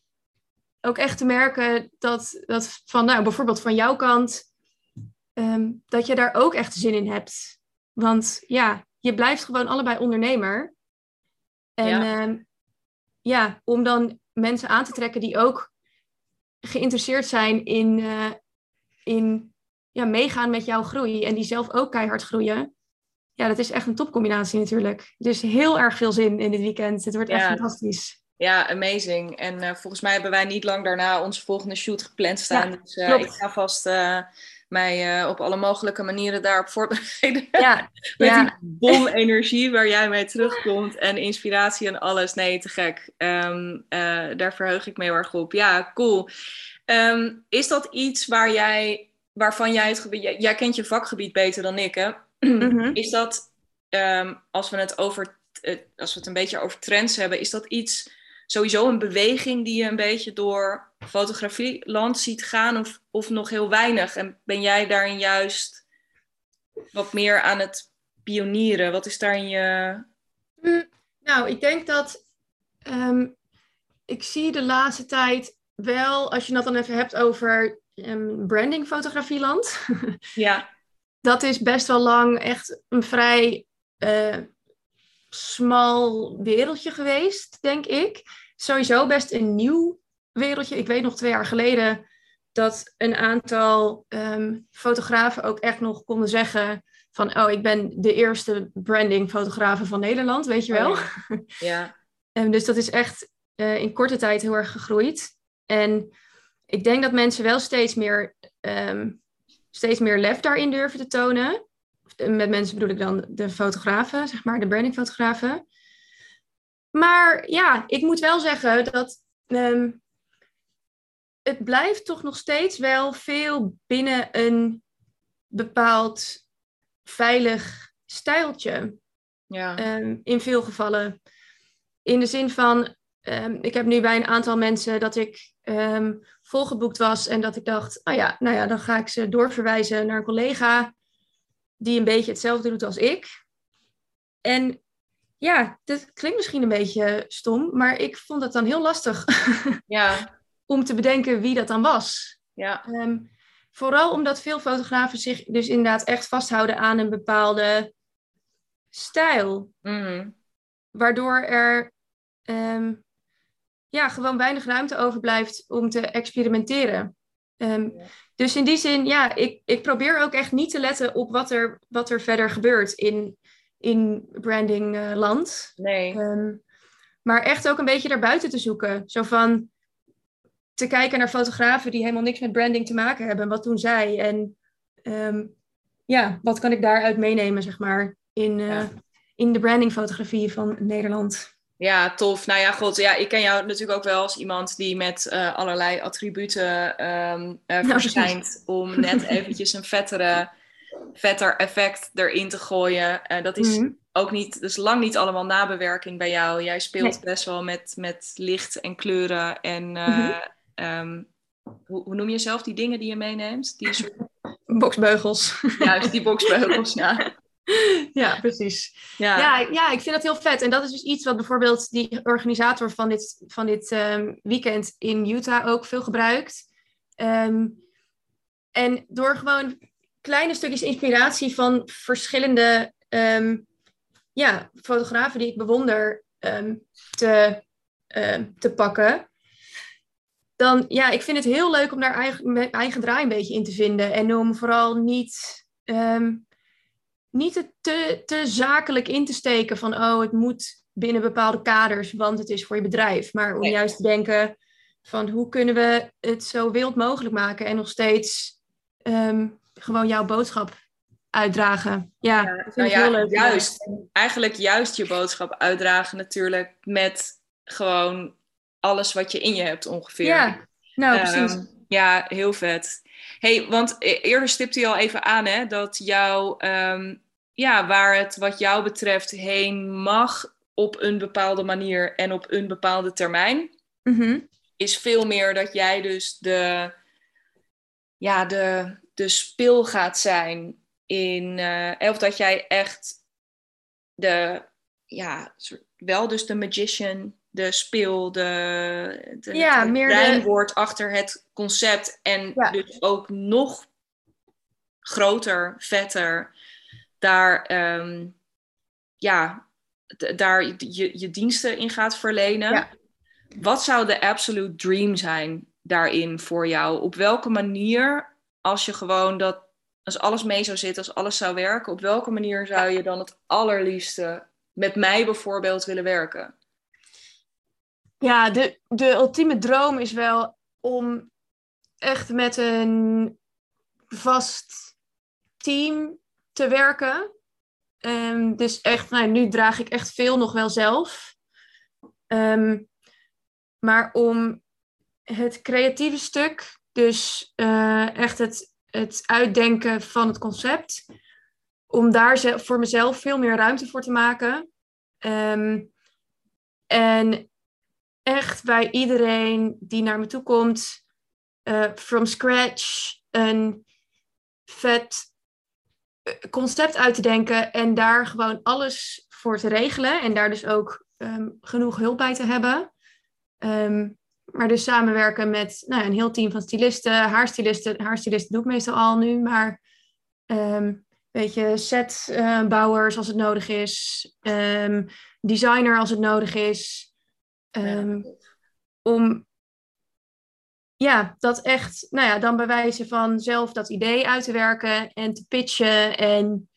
S2: ook echt te merken dat, dat van, nou, bijvoorbeeld van jouw kant, um, dat je daar ook echt zin in hebt. Want ja, je blijft gewoon allebei ondernemer. En ja, um, ja om dan mensen aan te trekken die ook geïnteresseerd zijn in, uh, in ja, meegaan met jouw groei en die zelf ook keihard groeien. Ja, dat is echt een topcombinatie natuurlijk. Dus heel erg veel zin in dit weekend. Het wordt echt fantastisch.
S1: Ja, amazing. En uh, volgens mij hebben wij niet lang daarna onze volgende shoot gepland staan. Ja, dus uh, ik ga vast mij uh, op alle mogelijke manieren daarop voorbereiden. Ja, Met ja. die bom energie waar jij mee terugkomt en inspiratie en alles. Nee, te gek. Um, uh, daar verheug ik me heel erg op. Ja, cool. Um, is dat iets waar jij, waarvan jij het gebied... Jij, jij kent je vakgebied beter dan ik, hè? Mm-hmm. Is dat, um, als we het over... Als we het een beetje over trends hebben, is dat iets sowieso een beweging die je een beetje door fotografieland ziet gaan of, of nog heel weinig? En ben jij daarin juist wat meer aan het pionieren? Wat is daarin je...
S2: Mm, nou, ik denk dat um, ik zie de laatste tijd wel, als je dat dan even hebt over um, branding fotografieland. ja. Dat is best wel lang echt een vrij uh, smal wereldje geweest, denk ik. Sowieso best een nieuw wereldje. Ik weet nog twee jaar geleden dat een aantal um, fotografen ook echt nog konden zeggen van, oh, ik ben de eerste branding fotografe van Nederland, weet je wel. Oh, ja. um, dus dat is echt uh, in korte tijd heel erg gegroeid. En ik denk dat mensen wel steeds meer, um, steeds meer lef daarin durven te tonen. Met mensen bedoel ik dan de fotografen, zeg maar, de brandingfotografen. Maar ja, ik moet wel zeggen dat um, het blijft toch nog steeds wel veel binnen een bepaald veilig stijltje. Ja. Um, in veel gevallen. In de zin van, um, ik heb nu bij een aantal mensen dat ik volgeboekt was en dat ik dacht, oh ja, nou ja, dan ga ik ze doorverwijzen naar een collega die een beetje hetzelfde doet als ik. En ja, dat klinkt misschien een beetje stom, maar ik vond het dan heel lastig. Ja om te bedenken wie dat dan was. Ja. Ehm, vooral omdat veel fotografen zich dus inderdaad echt vasthouden aan een bepaalde stijl. Mhm. Waardoor er ehm, ja, gewoon weinig ruimte overblijft om te experimenteren. Ehm, dus in die zin, ja, ik, ik probeer ook echt niet te letten op wat er, wat er verder gebeurt in, in brandingland. Uh, nee. maar echt ook een beetje daarbuiten te zoeken. Zo van, te kijken naar fotografen die helemaal niks met branding te maken hebben. Wat doen zij? En um, ja, wat kan ik daaruit meenemen, zeg maar, in, uh, in de brandingfotografie van Nederland?
S1: Ja, tof. Nou ja, god, ja, ik ken jou natuurlijk ook wel als iemand die met uh, allerlei attributen um, uh, verschijnt om net eventjes een vettere, vetter effect erin te gooien. Uh, dat is mm -hmm. ook niet, dus lang niet allemaal nabewerking bij jou. Jij speelt nee. best wel met, met licht en kleuren en mm -hmm. Um, hoe, hoe noem je zelf die dingen die je meeneemt? Die soort...
S2: Boksbeugels.
S1: Juist, die boksbeugels, ja.
S2: ja, precies.
S1: Ja.
S2: Ja, ja, ik vind dat heel vet. En dat is dus iets wat bijvoorbeeld die organisator van dit, van dit ehm, weekend in Utah ook veel gebruikt. Ehm, en door gewoon kleine stukjes inspiratie van verschillende ehm, ja, fotografen die ik bewonder te, te pakken. Dan ja, ik vind het heel leuk om daar eigen, mijn eigen draai een beetje in te vinden. En om vooral niet, niet het te, te zakelijk in te steken van oh, het moet binnen bepaalde kaders, want het is voor je bedrijf. Maar om
S1: Nee.
S2: juist te denken van hoe kunnen we het zo wild mogelijk maken en nog steeds ehm, gewoon jouw boodschap uitdragen. Ja,
S1: Ja, nou ja,
S2: leuk.
S1: juist. Eigenlijk juist je boodschap uitdragen natuurlijk met gewoon alles wat je in je hebt ongeveer.
S2: Ja, nou
S1: Ehm,
S2: precies.
S1: ja, heel vet. hey, want e- eerder stipte je al even aan hè, dat jouw, ehm, ja, waar het wat jou betreft heen mag op een bepaalde manier en op een bepaalde termijn,
S2: Mhm.
S1: is veel meer dat jij dus de, ja, de, de spil gaat zijn in, eh, of dat jij echt de, ja, wel dus de magician, de speel, de, de
S2: Ja,
S1: het
S2: meer
S1: brein
S2: de-
S1: wordt achter het concept en
S2: Ja.
S1: dus ook nog groter, vetter, daar, ehm, ja, daar je, je diensten in gaat verlenen.
S2: Ja.
S1: Wat zou de absolute dream zijn daarin voor jou? Op welke manier, als je gewoon dat, als alles mee zou zitten, als alles zou werken, op welke manier zou je dan het allerliefste met mij bijvoorbeeld willen werken?
S2: Ja, de, de ultieme droom is wel om echt met een vast team te werken. Ehm, dus echt, nou, nu draag ik echt veel nog wel zelf. Ehm, maar om het creatieve stuk, dus eh, echt het, het uitdenken van het concept, om daar voor mezelf veel meer ruimte voor te maken. Ehm, en echt bij iedereen die naar me toe komt, eh, from scratch, een vet concept uit te denken en daar gewoon alles voor te regelen en daar dus ook ehm, genoeg hulp bij te hebben. Ehm, maar dus samenwerken met nou, een heel team van stylisten, haarstylisten. Haarstylisten doe ik meestal al nu, maar ehm weet je, setbouwers als het nodig is, designer als het nodig is. Om ja, dat echt, nou ja, dan bij wijze van zelf dat idee uit te werken en te pitchen. En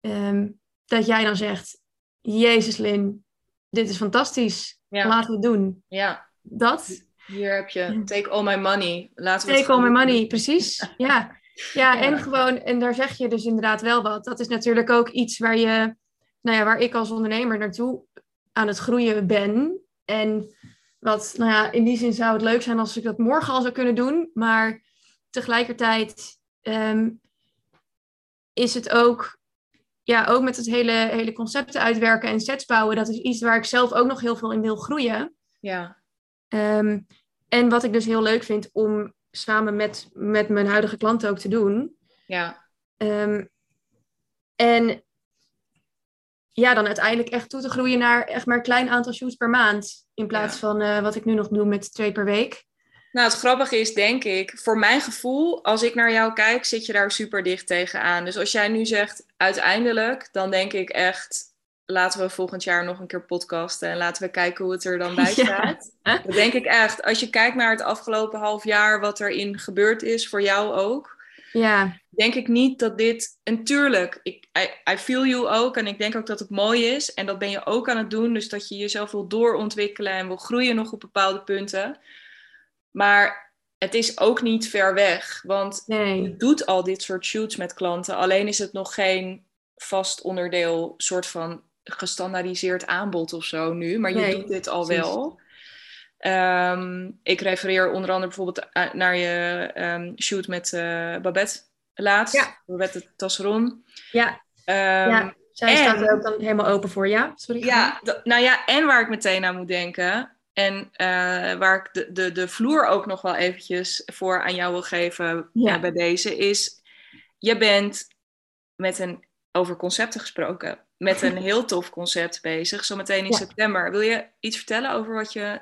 S2: ehm, dat jij dan zegt, Jezus Lin, dit is fantastisch.
S1: Ja.
S2: Laten we het doen.
S1: Ja,
S2: Dat,
S1: hier heb je take all my money. Laten we
S2: take all my money,
S1: doen.
S2: precies. Ja, Ja. en gewoon, en daar zeg je dus inderdaad wel wat. Dat is natuurlijk ook iets waar je, nou ja, waar ik als ondernemer naartoe aan het groeien ben. En wat, nou ja, in die zin zou het leuk zijn als ik dat morgen al zou kunnen doen. Maar tegelijkertijd ehm, is het ook, ja, ook met het hele, hele concepten uitwerken en sets bouwen. Dat is iets waar ik zelf ook nog heel veel in wil groeien.
S1: Ja,
S2: Ehm, en wat ik dus heel leuk vind om samen met, met mijn huidige klanten ook te doen.
S1: ja,
S2: Ehm, en ja, dan uiteindelijk echt toe te groeien naar echt maar een klein aantal shoots per maand. In plaats
S1: Ja.
S2: van eh, wat ik nu nog doe met twee per week.
S1: Nou, het grappige is, denk ik, voor mijn gevoel, als ik naar jou kijk, zit je daar super dicht tegenaan. Dus als jij nu zegt uiteindelijk, dan denk ik echt, laten we volgend jaar nog een keer podcasten en laten we kijken hoe het er dan bij
S2: Ja.
S1: staat. Dat denk ik echt. Als je kijkt naar het afgelopen half jaar, wat erin gebeurd is, voor jou ook,
S2: Ja,
S1: denk ik niet dat dit. En tuurlijk, ik, I, I feel you ook. En ik denk ook dat het mooi is. En dat ben je ook aan het doen. Dus dat je jezelf wil doorontwikkelen en wil groeien nog op bepaalde punten. Maar het is ook niet ver weg. Want
S2: nee.
S1: je doet al dit soort shoots met klanten. Alleen is het nog geen vast onderdeel, soort van gestandaardiseerd aanbod of zo nu. Maar je
S2: Nee,
S1: doet dit al wel. Ehm, ik refereer onder andere bijvoorbeeld naar je ehm, shoot met eh, Babette laatst.
S2: Ja.
S1: Babette Tasseron.
S2: Ja,
S1: Ehm,
S2: ja. zij
S1: en-
S2: staat er ook dan helemaal open voor. Ja, sorry.
S1: ja, nou ja, en waar ik meteen aan moet denken. En eh, waar ik de, de, de vloer ook nog wel eventjes voor aan jou wil geven
S2: Ja.
S1: eh, bij deze, is je bent met een, over concepten gesproken, met een heel tof concept bezig, zometeen in
S2: Ja.
S1: september. Wil je iets vertellen over wat je...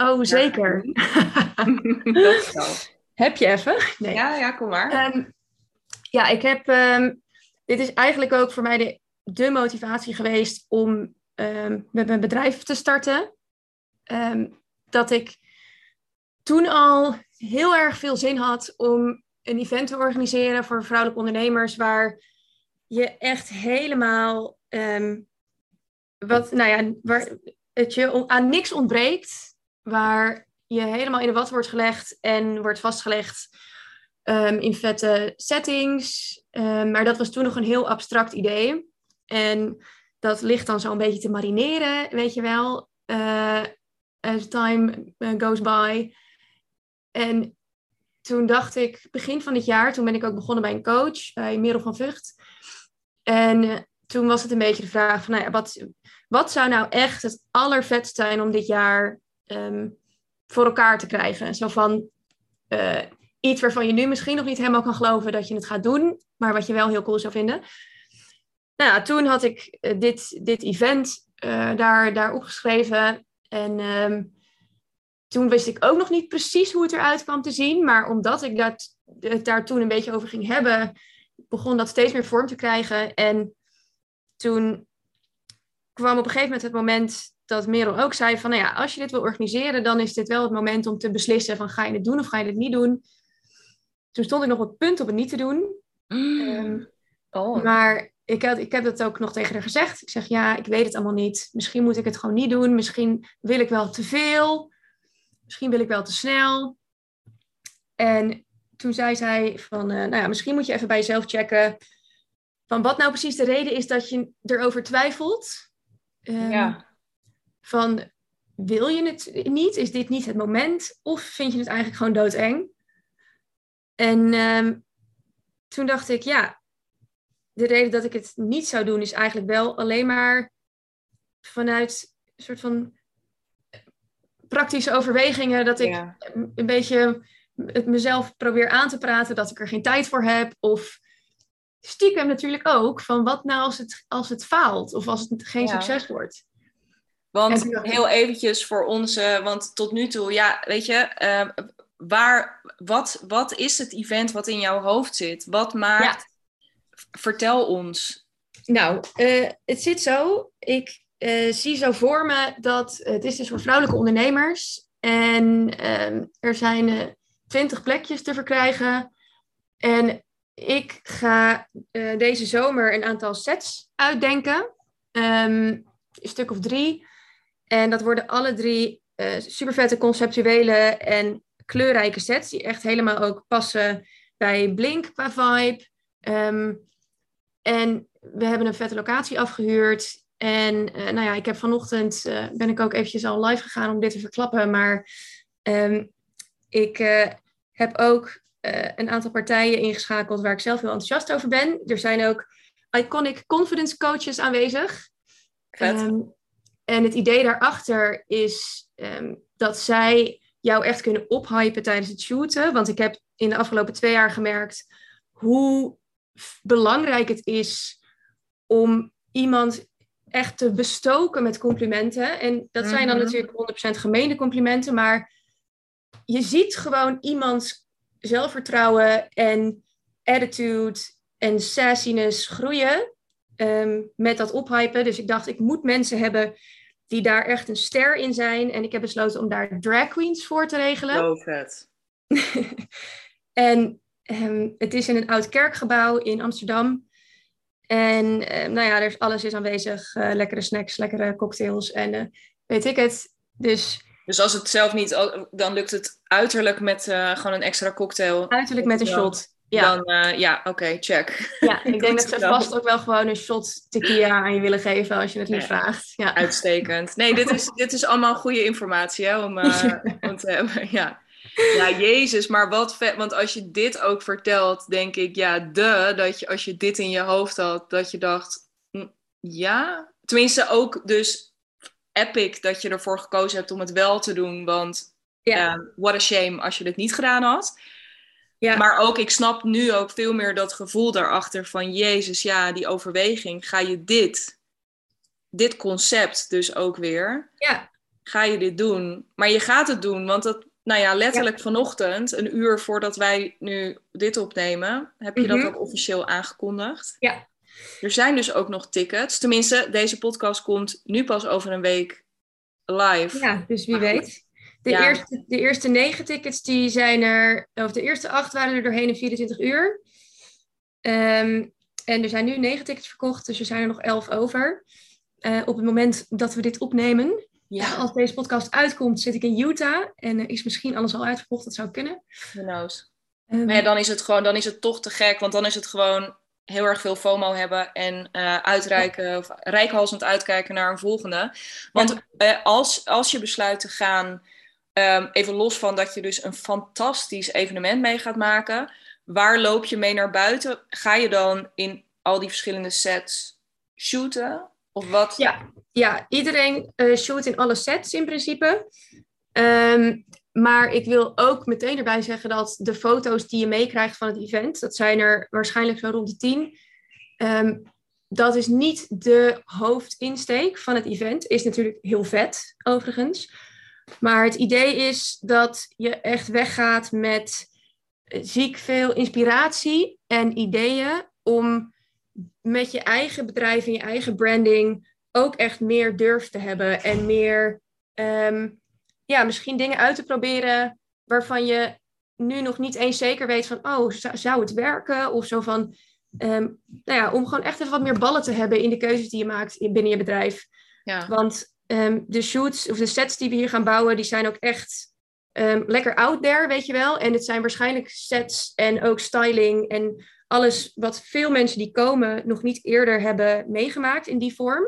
S2: Oh, zeker.
S1: Dat is wel.
S2: Heb je even? Nee.
S1: Ja, ja, kom maar.
S2: Ehm, ja, ik heb. ehm, dit is eigenlijk ook voor mij de, de motivatie geweest om ehm, met mijn bedrijf te starten. Ehm, dat ik toen al heel erg veel zin had om een event te organiseren voor vrouwelijke ondernemers, waar je echt helemaal. ehm, wat, nou ja, waar het je aan niks ontbreekt, waar je helemaal in de wat wordt gelegd en wordt vastgelegd ehm, in vette settings. Ehm, maar dat was toen nog een heel abstract idee. En dat ligt dan zo een beetje te marineren, weet je wel, eh, as time eh, goes by. En toen dacht ik, begin van dit jaar, toen ben ik ook begonnen bij een coach, bij Merel van Vught. En eh, toen was het een beetje de vraag van, nou wat, wat zou nou echt het allervetst zijn om dit jaar ehm, voor elkaar te krijgen? Zo van, eh, iets waarvan je nu misschien nog niet helemaal kan geloven dat je het gaat doen, maar wat je wel heel cool zou vinden. Nou ja, toen had ik eh, dit, dit event eh, daar, daar opgeschreven. En ehm, toen wist ik ook nog niet precies hoe het eruit kwam te zien. Maar omdat ik dat, het daar toen een beetje over ging hebben, begon dat steeds meer vorm te krijgen. En toen kwam op een gegeven moment het moment dat Merel ook zei van, nou ja, als je dit wil organiseren, dan is dit wel het moment om te beslissen van, ga je het doen of ga je het niet doen? Toen stond ik nog op het punt om het niet te doen. Ehm,
S1: oh.
S2: maar ik, had, ik heb dat ook nog tegen haar gezegd. Ik zeg, ja, ik weet het allemaal niet. Misschien moet ik het gewoon niet doen. Misschien wil ik wel te veel. Misschien wil ik wel te snel. En toen zei zij van, eh, nou ja, misschien moet je even bij jezelf checken. Van wat nou precies de reden is dat je erover twijfelt. Ehm,
S1: ja.
S2: Van, wil je het niet? Is dit niet het moment? Of vind je het eigenlijk gewoon doodeng? En ehm, toen dacht ik, ja, de reden dat ik het niet zou doen is eigenlijk wel alleen maar vanuit een soort van praktische overwegingen. Dat ik
S1: ja.
S2: een beetje het mezelf probeer aan te praten dat ik er geen tijd voor heb. Of stiekem natuurlijk ook van wat nou als het, als het faalt of als het geen
S1: Ja.
S2: succes wordt.
S1: Want heel eventjes voor onze, want tot nu toe, ja, weet je, eh, waar, wat, wat is het event wat in jouw hoofd zit? Wat maakt, vertel ons.
S2: Nou, eh, het zit zo. Ik eh, zie zo voor me dat het is dus voor vrouwelijke ondernemers. En ehm, er zijn twintig plekjes te verkrijgen. En ik ga eh, deze zomer een aantal sets uitdenken. Ehm, een stuk of drie. En dat worden alle drie eh super vette conceptuele en kleurrijke sets. Die echt helemaal ook passen bij Blink qua vibe. Ehm, en we hebben een vette locatie afgehuurd. En eh, nou ja, ik heb vanochtend, eh, ben ik ook eventjes al live gegaan om dit te verklappen. Maar ehm, ik heb ook een aantal partijen ingeschakeld waar ik zelf heel enthousiast over ben. Er zijn ook iconic confidence coaches aanwezig.
S1: Vet.
S2: Ehm, en het idee daarachter is ehm, dat zij jou echt kunnen ophypen tijdens het shooten. Want ik heb in de afgelopen twee jaar gemerkt hoe belangrijk het is om iemand echt te bestoken met complimenten. En dat zijn dan
S1: Mhm.
S2: natuurlijk 100% gemeende complimenten, maar je ziet gewoon iemands zelfvertrouwen en attitude en sassiness groeien ehm, met dat ophypen. Dus ik dacht, ik moet mensen hebben die daar echt een ster in zijn. En ik heb besloten om daar drag queens voor te regelen.
S1: Zo vet.
S2: en ehm, het is in een oud kerkgebouw in Amsterdam. En ehm, nou ja, er is, alles is aanwezig. eh, lekkere snacks, lekkere cocktails en eh, weet ik het. Dus
S1: Dus als het zelf niet, dan lukt het uiterlijk met eh, gewoon een extra cocktail.
S2: uiterlijk met een shot. Ja,
S1: Dan, eh, ja, oké, check.
S2: ja ik denk dat ze vast ook wel gewoon een shot tequila aan je willen geven als je het
S1: Ja.
S2: vraagt. Ja.
S1: Uitstekend. Nee, dit is, dit is allemaal goede informatie hè, om, om te hebben. Ja. ja, jezus, maar wat vet. Want als je dit ook vertelt, denk ik, ja, de, dat je als je dit in je hoofd had, dat je dacht, hm, ja. Tenminste ook dus epic dat je ervoor gekozen hebt om het wel te doen. Want
S2: Ja.
S1: eh, what a shame als je dit niet gedaan had.
S2: Ja.
S1: Maar ook, ik snap nu ook veel meer dat gevoel daarachter van... Jezus, ja, die overweging. Ga je dit, dit concept dus ook weer...
S2: Ja.
S1: Ga je dit doen? Maar je gaat het doen, want dat... Nou ja, letterlijk vanochtend, een uur voordat wij nu dit opnemen... heb je
S2: Mhm.
S1: dat ook officieel aangekondigd.
S2: Ja.
S1: Er zijn dus ook nog tickets. Tenminste, deze podcast komt nu pas over een week live.
S2: Ja, dus wie weet. De,
S1: Ja.
S2: eerste, de eerste negen tickets die zijn er, of de eerste acht waren er doorheen in 24 uur. Ehm, en er zijn nu negen tickets verkocht, dus er zijn er nog elf over. Eh, op het moment dat we dit opnemen,
S1: Ja,
S2: als deze podcast uitkomt, zit ik in Utah en eh, is misschien alles al uitverkocht, dat zou kunnen.
S1: who knows.
S2: Ehm,
S1: Maar ja, dan is het gewoon, dan is het toch te gek, want dan is het gewoon heel erg veel FOMO hebben en eh, uitreiken, of rijkhalsend uitkijken naar een volgende. Want eh, als, als je besluit te gaan, ehm, even los van dat je dus een fantastisch evenement mee gaat maken, waar loop je mee naar buiten? Ga je dan in al die verschillende sets shooten? Of wat?
S2: Ja, ja iedereen eh, shoot in alle sets in principe. Ehm, maar ik wil ook meteen erbij zeggen dat de foto's die je meekrijgt van het event, dat zijn er waarschijnlijk zo rond de tien. ehm, dat is niet de hoofdinsteek van het event. Is natuurlijk heel vet, overigens. Maar het idee is dat je echt weggaat met eh, ziek veel inspiratie en ideeën om met je eigen bedrijf en je eigen branding ook echt meer durf te hebben en meer, ehm, ja, misschien dingen uit te proberen waarvan je nu nog niet eens zeker weet van, oh, zou, het werken? Of zo van, ehm, nou ja, om gewoon echt even wat meer ballen te hebben in de keuzes die je maakt in- binnen je bedrijf.
S1: Ja.
S2: Want ehm, de shoots of de sets die we hier gaan bouwen, die zijn ook echt ehm, lekker out there, weet je wel. En het zijn waarschijnlijk sets en ook styling en alles wat veel mensen die komen nog niet eerder hebben meegemaakt in die vorm.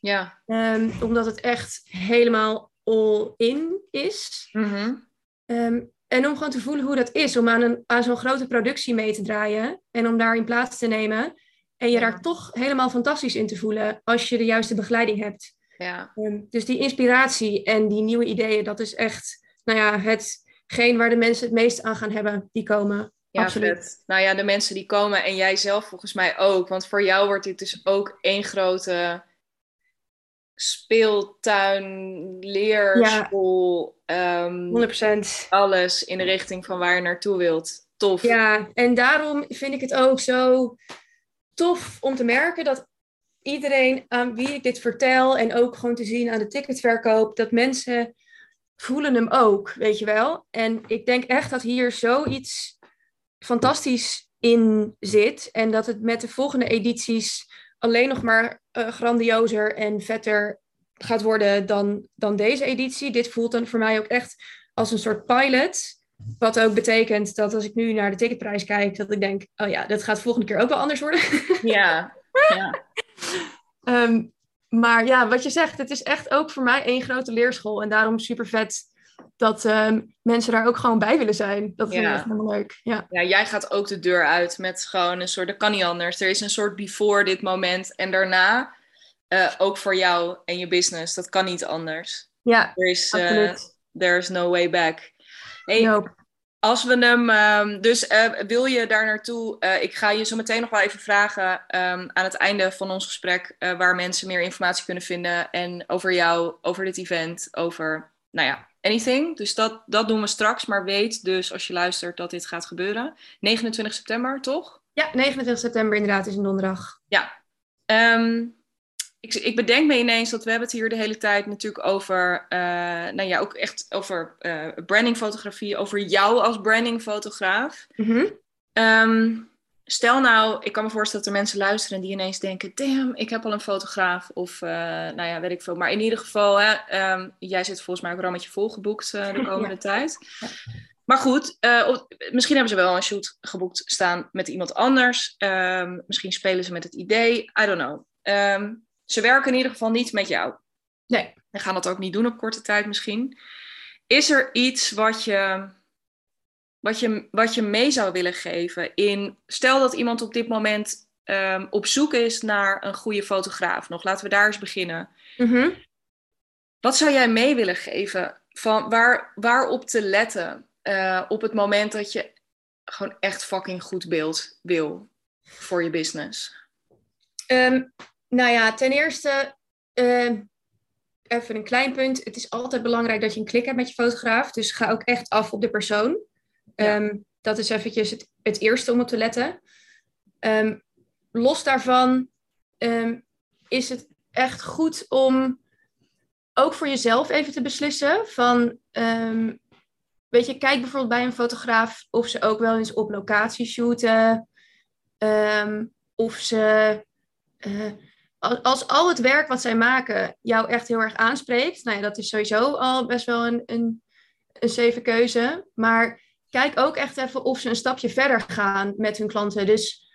S1: Ja.
S2: Ehm, omdat het echt helemaal all-in is.
S1: Mhm.
S2: Ehm, en om gewoon te voelen hoe dat is, om aan, een, aan zo'n grote productie mee te draaien en om daarin plaats te nemen. En je daar toch helemaal fantastisch in te voelen als je de juiste begeleiding hebt.
S1: Ja.
S2: Ehm, dus die inspiratie en die nieuwe ideeën, dat is echt, nou ja, hetgeen waar de mensen het meest aan gaan hebben, die komen.
S1: Ja,
S2: Absoluut.
S1: vet. Nou ja, de mensen die komen en jij zelf volgens mij ook. Want voor jou wordt dit dus ook één grote speeltuin, leerschool, ehm,
S2: 100%.
S1: alles in de richting van waar je naartoe wilt. Tof.
S2: Ja, en daarom vind ik het ook zo tof om te merken dat iedereen aan wie ik dit vertel en ook gewoon te zien aan de ticketverkoop, dat mensen voelen hem ook, weet je wel. En ik denk echt dat hier zoiets fantastisch in zit en dat het met de volgende edities alleen nog maar eh, grandiozer en vetter gaat worden dan, dan deze editie. Dit voelt dan voor mij ook echt als een soort pilot. Wat ook betekent dat als ik nu naar de ticketprijs kijk, dat ik denk, oh ja, dat gaat volgende keer ook wel anders worden.
S1: Ja. ja.
S2: Ehm, maar ja, wat je zegt, het is echt ook voor mij één grote leerschool. En daarom super vet dat ehm, mensen daar ook gewoon bij willen zijn. Dat vind ik
S1: Ja.
S2: echt helemaal leuk. Ja.
S1: Ja, jij gaat ook de deur uit met gewoon een soort, dat kan niet anders. Er is een soort before dit moment en daarna eh, ook voor jou en je business. Dat kan niet anders.
S2: Ja,
S1: Er is, eh,
S2: absoluut.
S1: there is no way back. Hey,
S2: Nope.
S1: Als we hem, ehm, dus eh, wil je daar naartoe? eh, ik ga je zo meteen nog wel even vragen ehm, aan het einde van ons gesprek eh, waar mensen meer informatie kunnen vinden en over jou, over dit event, over, nou ja, anything. Dus dat, dat doen we straks, maar weet dus als je luistert dat dit gaat gebeuren. 29 september, toch?
S2: Ja, 29 september inderdaad is een donderdag.
S1: Ehm, ik, ik bedenk me ineens dat we hebben het hier de hele tijd natuurlijk over, eh, nou ja, ook echt over eh, brandingfotografie, over jou als brandingfotograaf. Ehm, stel nou, ik kan me voorstellen dat er mensen luisteren die ineens denken: damn, ik heb al een fotograaf. Of uh, nou ja, weet ik veel. Maar in ieder geval, hè, um, jij zit volgens mij ook rammetje volgeboekt uh, de komende ja. tijd. Maar goed, uh, misschien hebben ze wel een shoot geboekt staan met iemand anders. Um, misschien spelen ze met het idee. I don't know. Um, ze werken in ieder geval niet met jou.
S2: Nee.
S1: En gaan dat ook niet doen op korte tijd misschien. Is er iets wat je wat je, wat je mee zou willen geven in, stel dat iemand op dit moment um, op zoek is naar een goede fotograaf nog, laten we daar eens beginnen.
S2: Mm -hmm.
S1: Wat zou jij mee willen geven van waar, waarop te letten uh, op het moment dat je gewoon echt fucking goed beeld wil voor je business?
S2: Um, nou ja, ten eerste, uh, even een klein punt. Het is altijd belangrijk dat je een klik hebt met je fotograaf. Dus ga ook echt af op de persoon. Ja. Um, dat is eventjes het, het, eerste om op te letten. Um, los daarvan is het echt goed om ook voor jezelf even te beslissen van, weet je, kijk bijvoorbeeld bij een fotograaf of ze ook wel eens op locatie shooten, of ze, uh, als, al het werk wat zij maken jou echt heel erg aanspreekt, nou ja, dat is sowieso al best wel een, een, een zeven keuze, maar kijk ook echt even of ze een stapje verder gaan met hun klanten. Dus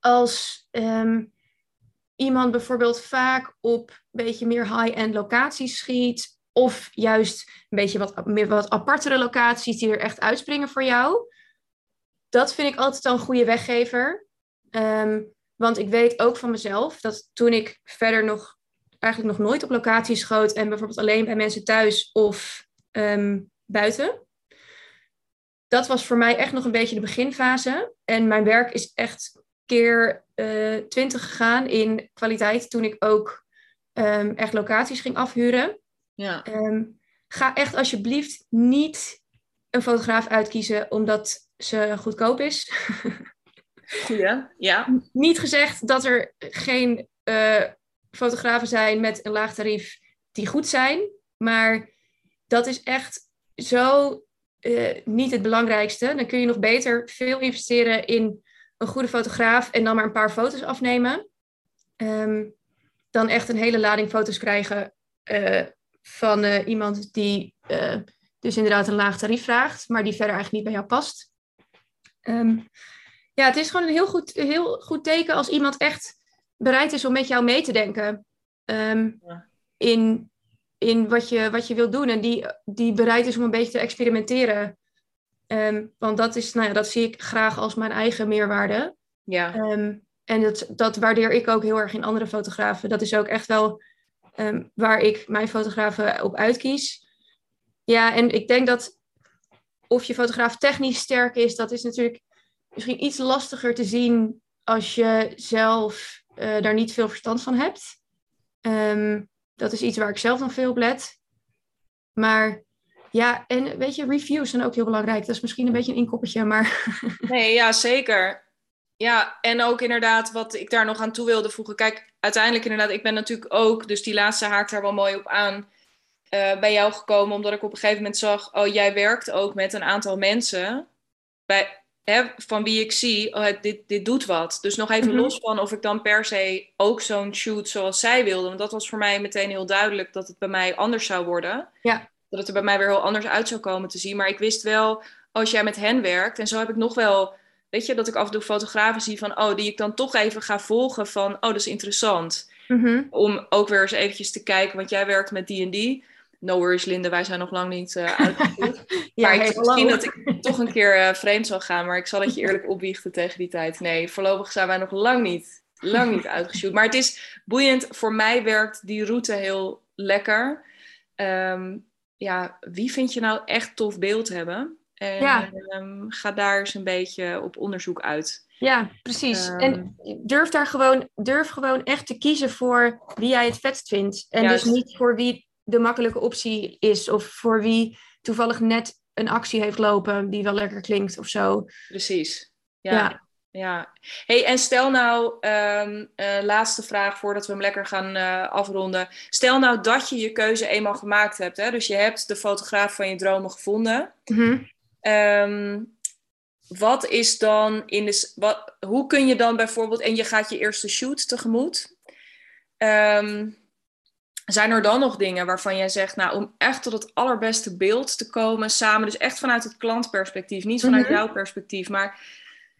S2: als um, iemand bijvoorbeeld vaak op een beetje meer high-end locaties schiet. Of juist een beetje wat, meer wat apartere locaties die er echt uitspringen voor jou. Dat vind ik altijd al een goede weggever. Um, want ik weet ook van mezelf dat toen ik verder nog eigenlijk nog nooit op locaties schoot en bijvoorbeeld alleen bij mensen thuis of um, buiten. Dat was voor mij echt nog een beetje de beginfase. En mijn werk is echt keer uh, eh, 20 gegaan in kwaliteit toen ik ook um, echt locaties ging afhuren. Ja. Um, ga echt alsjeblieft niet een fotograaf uitkiezen omdat ze goedkoop is.
S1: Ja.
S2: Niet gezegd dat er geen uh, fotografen zijn met een laag tarief die goed zijn, maar dat is echt zo uh, niet het belangrijkste. Dan kun je nog beter veel investeren in een goede fotograaf en dan maar een paar foto's afnemen. Um, dan echt een hele lading foto's krijgen uh, van iemand die dus inderdaad een laag tarief vraagt, maar die verder eigenlijk niet bij jou past. Um, ja, het is gewoon een heel goed, heel goed teken als iemand echt bereid is om met jou mee te denken um, ja. in, in wat, je, wat je wilt doen en die, die bereid is om een beetje te experimenteren. Um, want dat, is, nou ja, dat zie ik graag als mijn eigen meerwaarde. Ja. Um, en dat, dat waardeer ik ook heel erg in andere fotografen. Dat is ook echt wel waar ik mijn fotografen op uitkies. Ja, en ik denk dat of je fotograaf technisch sterk is, dat is natuurlijk misschien iets lastiger te zien als je zelf uh, daar niet veel verstand van hebt. dat is iets waar ik zelf nog veel op let. Maar ja, en weet je, reviews zijn ook heel belangrijk. Dat is misschien een beetje een inkoppertje, maar...
S1: Nee, ja, zeker. Ja, en ook inderdaad wat ik daar nog aan toe wilde voegen. Kijk, uiteindelijk inderdaad, ik ben natuurlijk ook, dus die laatste haakt daar wel mooi op aan, uh, bij jou gekomen. Omdat ik op een gegeven moment zag, oh, jij werkt ook met een aantal mensen bij, hè, van wie ik zie, oh, dit, dit doet wat. Dus nog even mm -hmm. los van of ik dan per se ook zo'n shoot zoals zij wilde. Want dat was voor mij meteen heel duidelijk dat het bij mij anders zou worden. Ja dat het er bij mij weer heel anders uit zou komen te zien. Maar ik wist wel, als jij met hen werkt, en zo heb ik nog wel, weet je, dat ik af en toe fotografen zie van, oh, die ik dan toch even ga volgen van, oh, dat is interessant. Mm-hmm. Om ook weer eens eventjes te kijken, want jij werkt met die en die. No worries, Linde, wij zijn nog lang niet uh, uitgevoerd. ja, maar ik misschien dat ik toch een keer uh, vreemd zal gaan, maar ik zal het je eerlijk opbiechten tegen die tijd. Nee, voorlopig zijn wij nog lang niet, lang niet uitgeshoot. Maar het is boeiend. Voor mij werkt die route heel lekker. Um, ja, wie vind je nou echt tof beeld hebben? En ja. um, ga daar eens een beetje op onderzoek uit.
S2: Ja, precies. Um, en durf daar gewoon, durf gewoon echt te kiezen voor wie jij het vetst vindt. En juist. dus niet voor wie de makkelijke optie is. Of voor wie toevallig net een actie heeft lopen die wel lekker klinkt of zo.
S1: Precies. ja. ja. Ja, hey, en stel nou, um, uh, laatste vraag voordat we hem lekker gaan uh, afronden. Stel nou dat je je keuze eenmaal gemaakt hebt. Hè? Dus je hebt de fotograaf van je dromen gevonden. Mm-hmm. Um, wat is dan in de. Wat, hoe kun je dan bijvoorbeeld. En je gaat je eerste shoot tegemoet. Um, zijn er dan nog dingen waarvan jij zegt, nou, om echt tot het allerbeste beeld te komen samen, dus echt vanuit het klantperspectief, niet vanuit mm-hmm. jouw perspectief, maar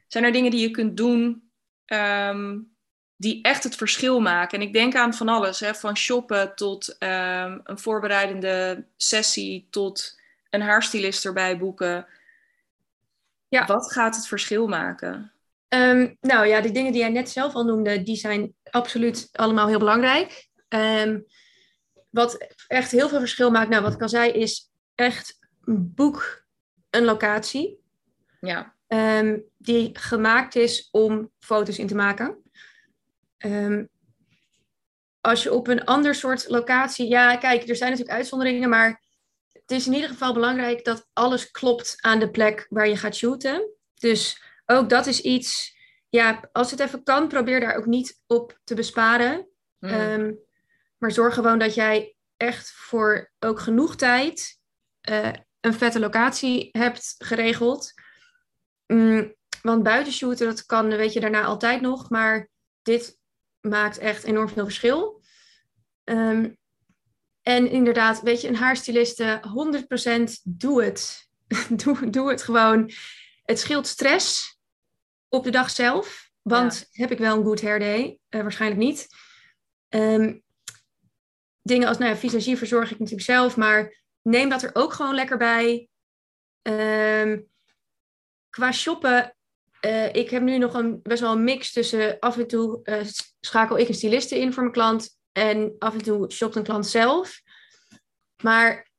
S1: zijn er dingen die je kunt doen um, die echt het verschil maken? En ik denk aan van alles, hè, van shoppen tot um, een voorbereidende sessie tot een haarstylist erbij boeken. Ja. Wat gaat het verschil maken?
S2: Um, nou ja, die dingen die jij net zelf al noemde, die zijn absoluut allemaal heel belangrijk. Wat echt heel veel verschil maakt, nou wat ik al zei, is echt boek een locatie.
S1: Ja.
S2: Ehm, die gemaakt is om foto's in te maken. Ehm, als je op een ander soort locatie, ja, kijk, er zijn natuurlijk uitzonderingen, maar het is in ieder geval belangrijk dat alles klopt aan de plek waar je gaat shooten. Dus ook dat is iets, ja, als het even kan, probeer daar ook niet op te besparen.
S1: Mm.
S2: Ehm, maar zorg gewoon dat jij echt voor ook genoeg tijd eh, een vette locatie hebt geregeld. Mm, want buiten shooten, dat kan, weet je, daarna altijd nog. Maar dit maakt echt enorm veel verschil. Ehm, en inderdaad, weet je, een haarstyliste, 100% doe het. doe, doe het gewoon. Het scheelt stress op de dag zelf. Want heb ik wel een good hair day? Eh, waarschijnlijk niet. Ehm, dingen als, nou ja, visagie verzorg ik natuurlijk zelf, maar neem dat er ook gewoon lekker bij. Ehm, qua shoppen, eh, ik heb nu nog een, best wel een mix tussen af en toe eh, schakel ik een styliste in voor mijn klant en af en toe shopt een klant zelf. Maar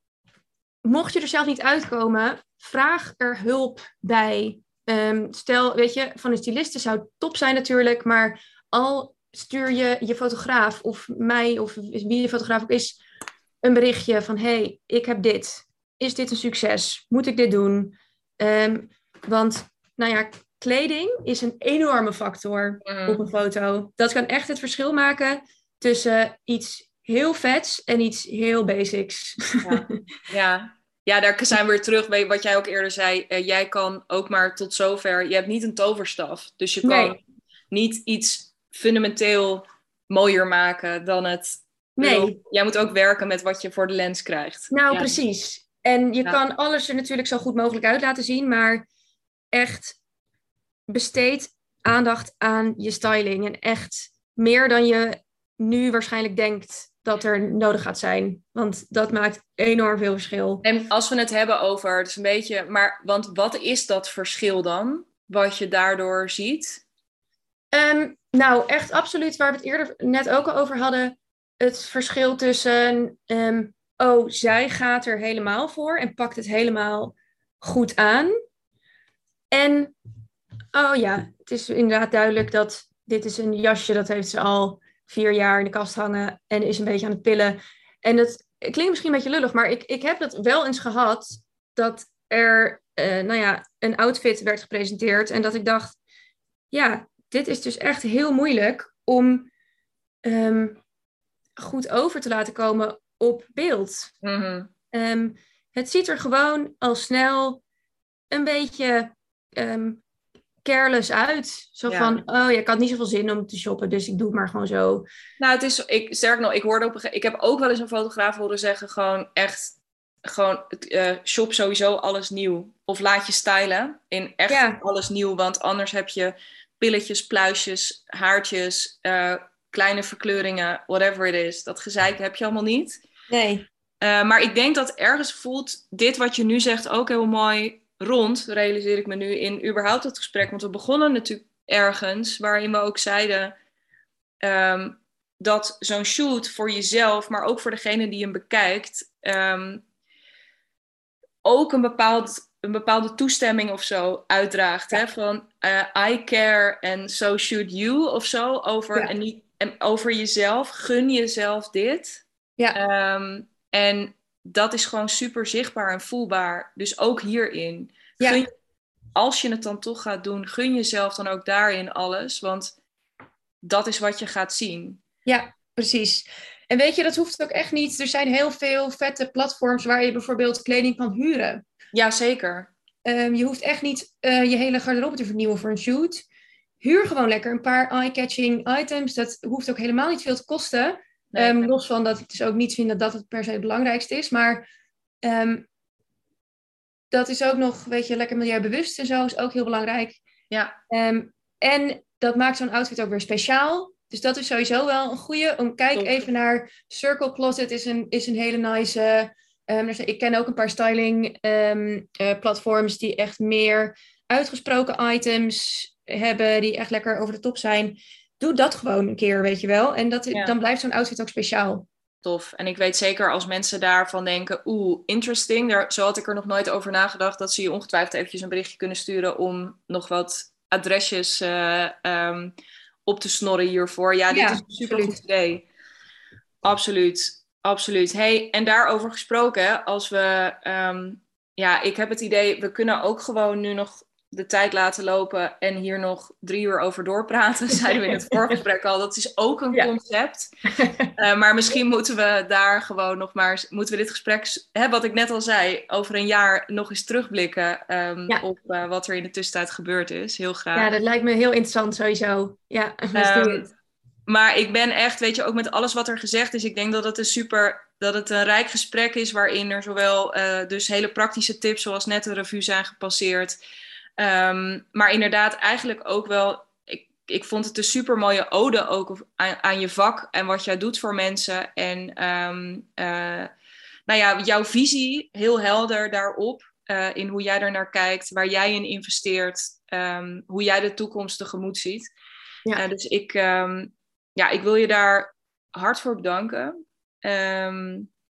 S2: mocht je er zelf niet uitkomen, vraag er hulp bij. Ehm, stel, weet je, van een styliste zou top zijn natuurlijk, maar al stuur je je fotograaf of mij of wie de fotograaf ook is, een berichtje van hey, ik heb dit. Is dit een succes? Moet ik dit doen? Ehm, want, nou ja, kleding is een enorme factor
S1: Mm.
S2: op een foto. Dat kan echt het verschil maken tussen iets heel vets en iets heel basics.
S1: Ja. Ja. ja, daar zijn we weer terug bij wat jij ook eerder zei. Eh, jij kan ook maar tot zover. Je hebt niet een toverstaf. Dus je kan
S2: Nee.
S1: niet iets fundamenteel mooier maken dan het.
S2: Nee.
S1: bedoel, Jij moet ook werken met wat je voor de lens krijgt.
S2: Nou,
S1: Ja.
S2: precies. En je
S1: Ja.
S2: kan alles er natuurlijk zo goed mogelijk uit laten zien, maar echt besteed aandacht aan je styling. En echt meer dan je nu waarschijnlijk denkt dat er nodig gaat zijn. Want dat maakt enorm veel verschil.
S1: En als we het hebben over, het is een beetje, maar want wat is dat verschil dan? Wat je daardoor ziet?
S2: Ehm, nou, echt absoluut waar we het eerder net ook al over hadden. Het verschil tussen, ehm, oh, zij gaat er helemaal voor en pakt het helemaal goed aan. En, oh ja, het is inderdaad duidelijk dat dit is een jasje, dat heeft ze al vier jaar in de kast hangen en is een beetje aan het pillen. En dat klinkt misschien een beetje lullig, maar ik, ik heb dat wel eens gehad dat er, eh, nou ja, een outfit werd gepresenteerd en dat ik dacht, ja, dit is dus echt heel moeilijk om ehm, goed over te laten komen op beeld.
S1: Mhm.
S2: Ehm, het ziet er gewoon al snel een beetje ehm, careless uit. Zo
S1: Ja.
S2: van, oh ja, ik had niet zoveel zin om te shoppen, dus ik doe het maar gewoon zo.
S1: Nou, het is, ik, sterk nog, ik hoorde op een ge- ik heb ook wel eens een fotograaf horen zeggen, gewoon echt, gewoon eh, shop sowieso alles nieuw. Of laat je stylen in echt
S2: Ja.
S1: alles nieuw, want anders heb je pilletjes, pluisjes, haartjes, eh, kleine verkleuringen, whatever it is. Dat gezeik heb je allemaal niet.
S2: Nee.
S1: Eh, maar ik denk dat ergens voelt dit wat je nu zegt ook heel mooi rond, realiseer ik me nu in überhaupt het gesprek. Want we begonnen natuurlijk ergens waarin we ook zeiden ehm, dat zo'n shoot voor jezelf, maar ook voor degene die hem bekijkt, ehm, ook een, bepaald, een bepaalde toestemming of zo uitdraagt. Hè? Van eh, I care and so should you of zo. Over,
S2: Ja.
S1: en niet, en over jezelf. Gun jezelf dit.
S2: Ja.
S1: Ehm, en dat is gewoon super zichtbaar en voelbaar. Dus ook hierin.
S2: Ja.
S1: Gun, als je het dan toch gaat doen, gun jezelf dan ook daarin alles. Want dat is wat je gaat zien.
S2: Ja, precies. En weet je, dat hoeft ook echt niet. Er zijn heel veel vette platforms waar je bijvoorbeeld kleding kan huren.
S1: Ja, zeker.
S2: Ehm, je hoeft echt niet eh, je hele garderobe te vernieuwen voor een shoot. Huur gewoon lekker een paar eye-catching items. Dat hoeft ook helemaal niet veel te kosten.
S1: Nee.
S2: Ehm, los van dat ik dus ook niet vind dat dat het per se het belangrijkste is. Maar ehm, dat is ook nog, weet je, lekker milieubewust en zo is ook heel belangrijk.
S1: Ja.
S2: En dat maakt zo'n outfit ook weer speciaal. Dus dat is sowieso wel een goede. Om kijk even naar Circle Closet is een, is een hele nice. Eh, ehm, ik ken ook een paar styling ehm, eh, platforms die echt meer uitgesproken items hebben, die echt lekker over de top zijn. Doe dat gewoon een keer, weet je wel. En dat,
S1: Ja.
S2: dan blijft zo'n outfit ook speciaal.
S1: tof. En ik weet zeker als mensen daarvan denken, oeh, interesting. Daar, zo had ik er nog nooit over nagedacht. Dat ze je ongetwijfeld eventjes een berichtje kunnen sturen om nog wat adresjes uh, um, op te snorren hiervoor. Ja, dit is een super goed idee. Absoluut, absoluut. Hey, en daarover gesproken, als we, um, ja, ik heb het idee, we kunnen ook gewoon nu nog de tijd laten lopen en hier nog drie uur over doorpraten, zeiden we in het voorgesprek al. Dat is ook een concept. Uh, maar misschien moeten we daar gewoon nog maar, moeten we dit gesprek, hè, wat ik net al zei, over een jaar nog eens terugblikken um, ja. op uh, wat er in de tussentijd gebeurd is. Heel graag.
S2: Ja, dat lijkt me heel interessant sowieso. Ja, um,
S1: maar ik ben echt, weet je, ook met alles wat er gezegd is, ik denk dat het een super, dat het een rijk gesprek is waarin er zowel uh, dus hele praktische tips zoals net de revue zijn gepasseerd, Um, maar inderdaad, eigenlijk ook wel. Ik, ik vond het een super mooie ode ook aan, aan je vak en wat jij doet voor mensen. En um, uh, nou ja, jouw visie heel helder daarop. Uh, in hoe jij er naar kijkt, waar jij in investeert, um, hoe jij de toekomst tegemoet ziet. Ja. Uh, dus ik, ja, ik wil je daar hard voor bedanken.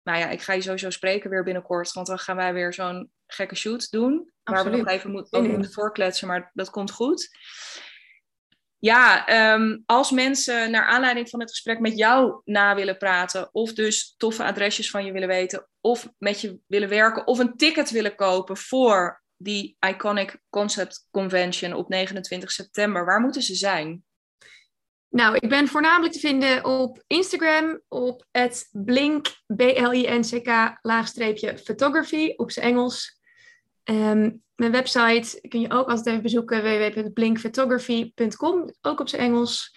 S1: nou ja, ik ga je sowieso spreken weer binnenkort, want dan gaan wij weer zo'n gekke shoot doen. Waar we nog even moet, moeten voorkletsen, maar dat komt goed. Ja, um, als mensen naar aanleiding van het gesprek met jou na willen praten, of dus toffe adresjes van je willen weten, of met je willen werken, of een ticket willen kopen voor die Iconic Concept Convention op 29 september, waar moeten ze zijn?
S2: Nou, ik ben voornamelijk te vinden op Instagram op het blink, B-L-I-N-C-K, laagstreepje photography, op zijn Engels. Um, mijn website kun je ook altijd even bezoeken, www.blinkphotography.com, ook op zijn Engels.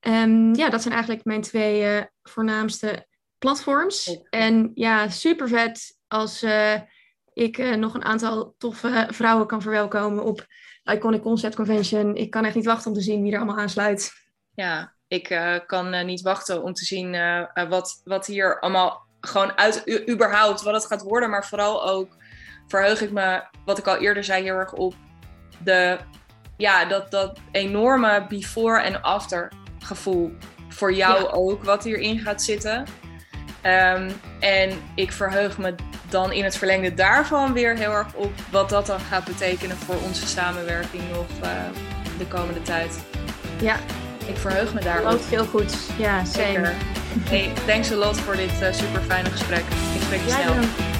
S2: Um, ja, dat zijn eigenlijk mijn twee uh, voornaamste platforms. En ja, super vet als uh, ik uh, nog een aantal toffe vrouwen kan verwelkomen op Iconic Concept Convention. Ik kan echt niet wachten om te zien wie er allemaal aansluit.
S1: Ja, ik kan niet wachten om te zien wat, wat hier allemaal gewoon uit überhaupt, wat het gaat worden, maar vooral ook verheug ik me, wat ik al eerder zei, heel erg op de, ja, dat, dat enorme before en after gevoel voor jou ook, wat hierin gaat zitten. Um, en ik verheug me dan in het verlengde daarvan weer heel erg op wat dat dan gaat betekenen voor onze samenwerking nog de komende tijd.
S2: Ja.
S1: Ik verheug me daarop.
S2: Ook heel goed. Ja, zeker.
S1: Hey, thanks a lot voor dit uh, super fijne gesprek. Ik spreek je ja, snel.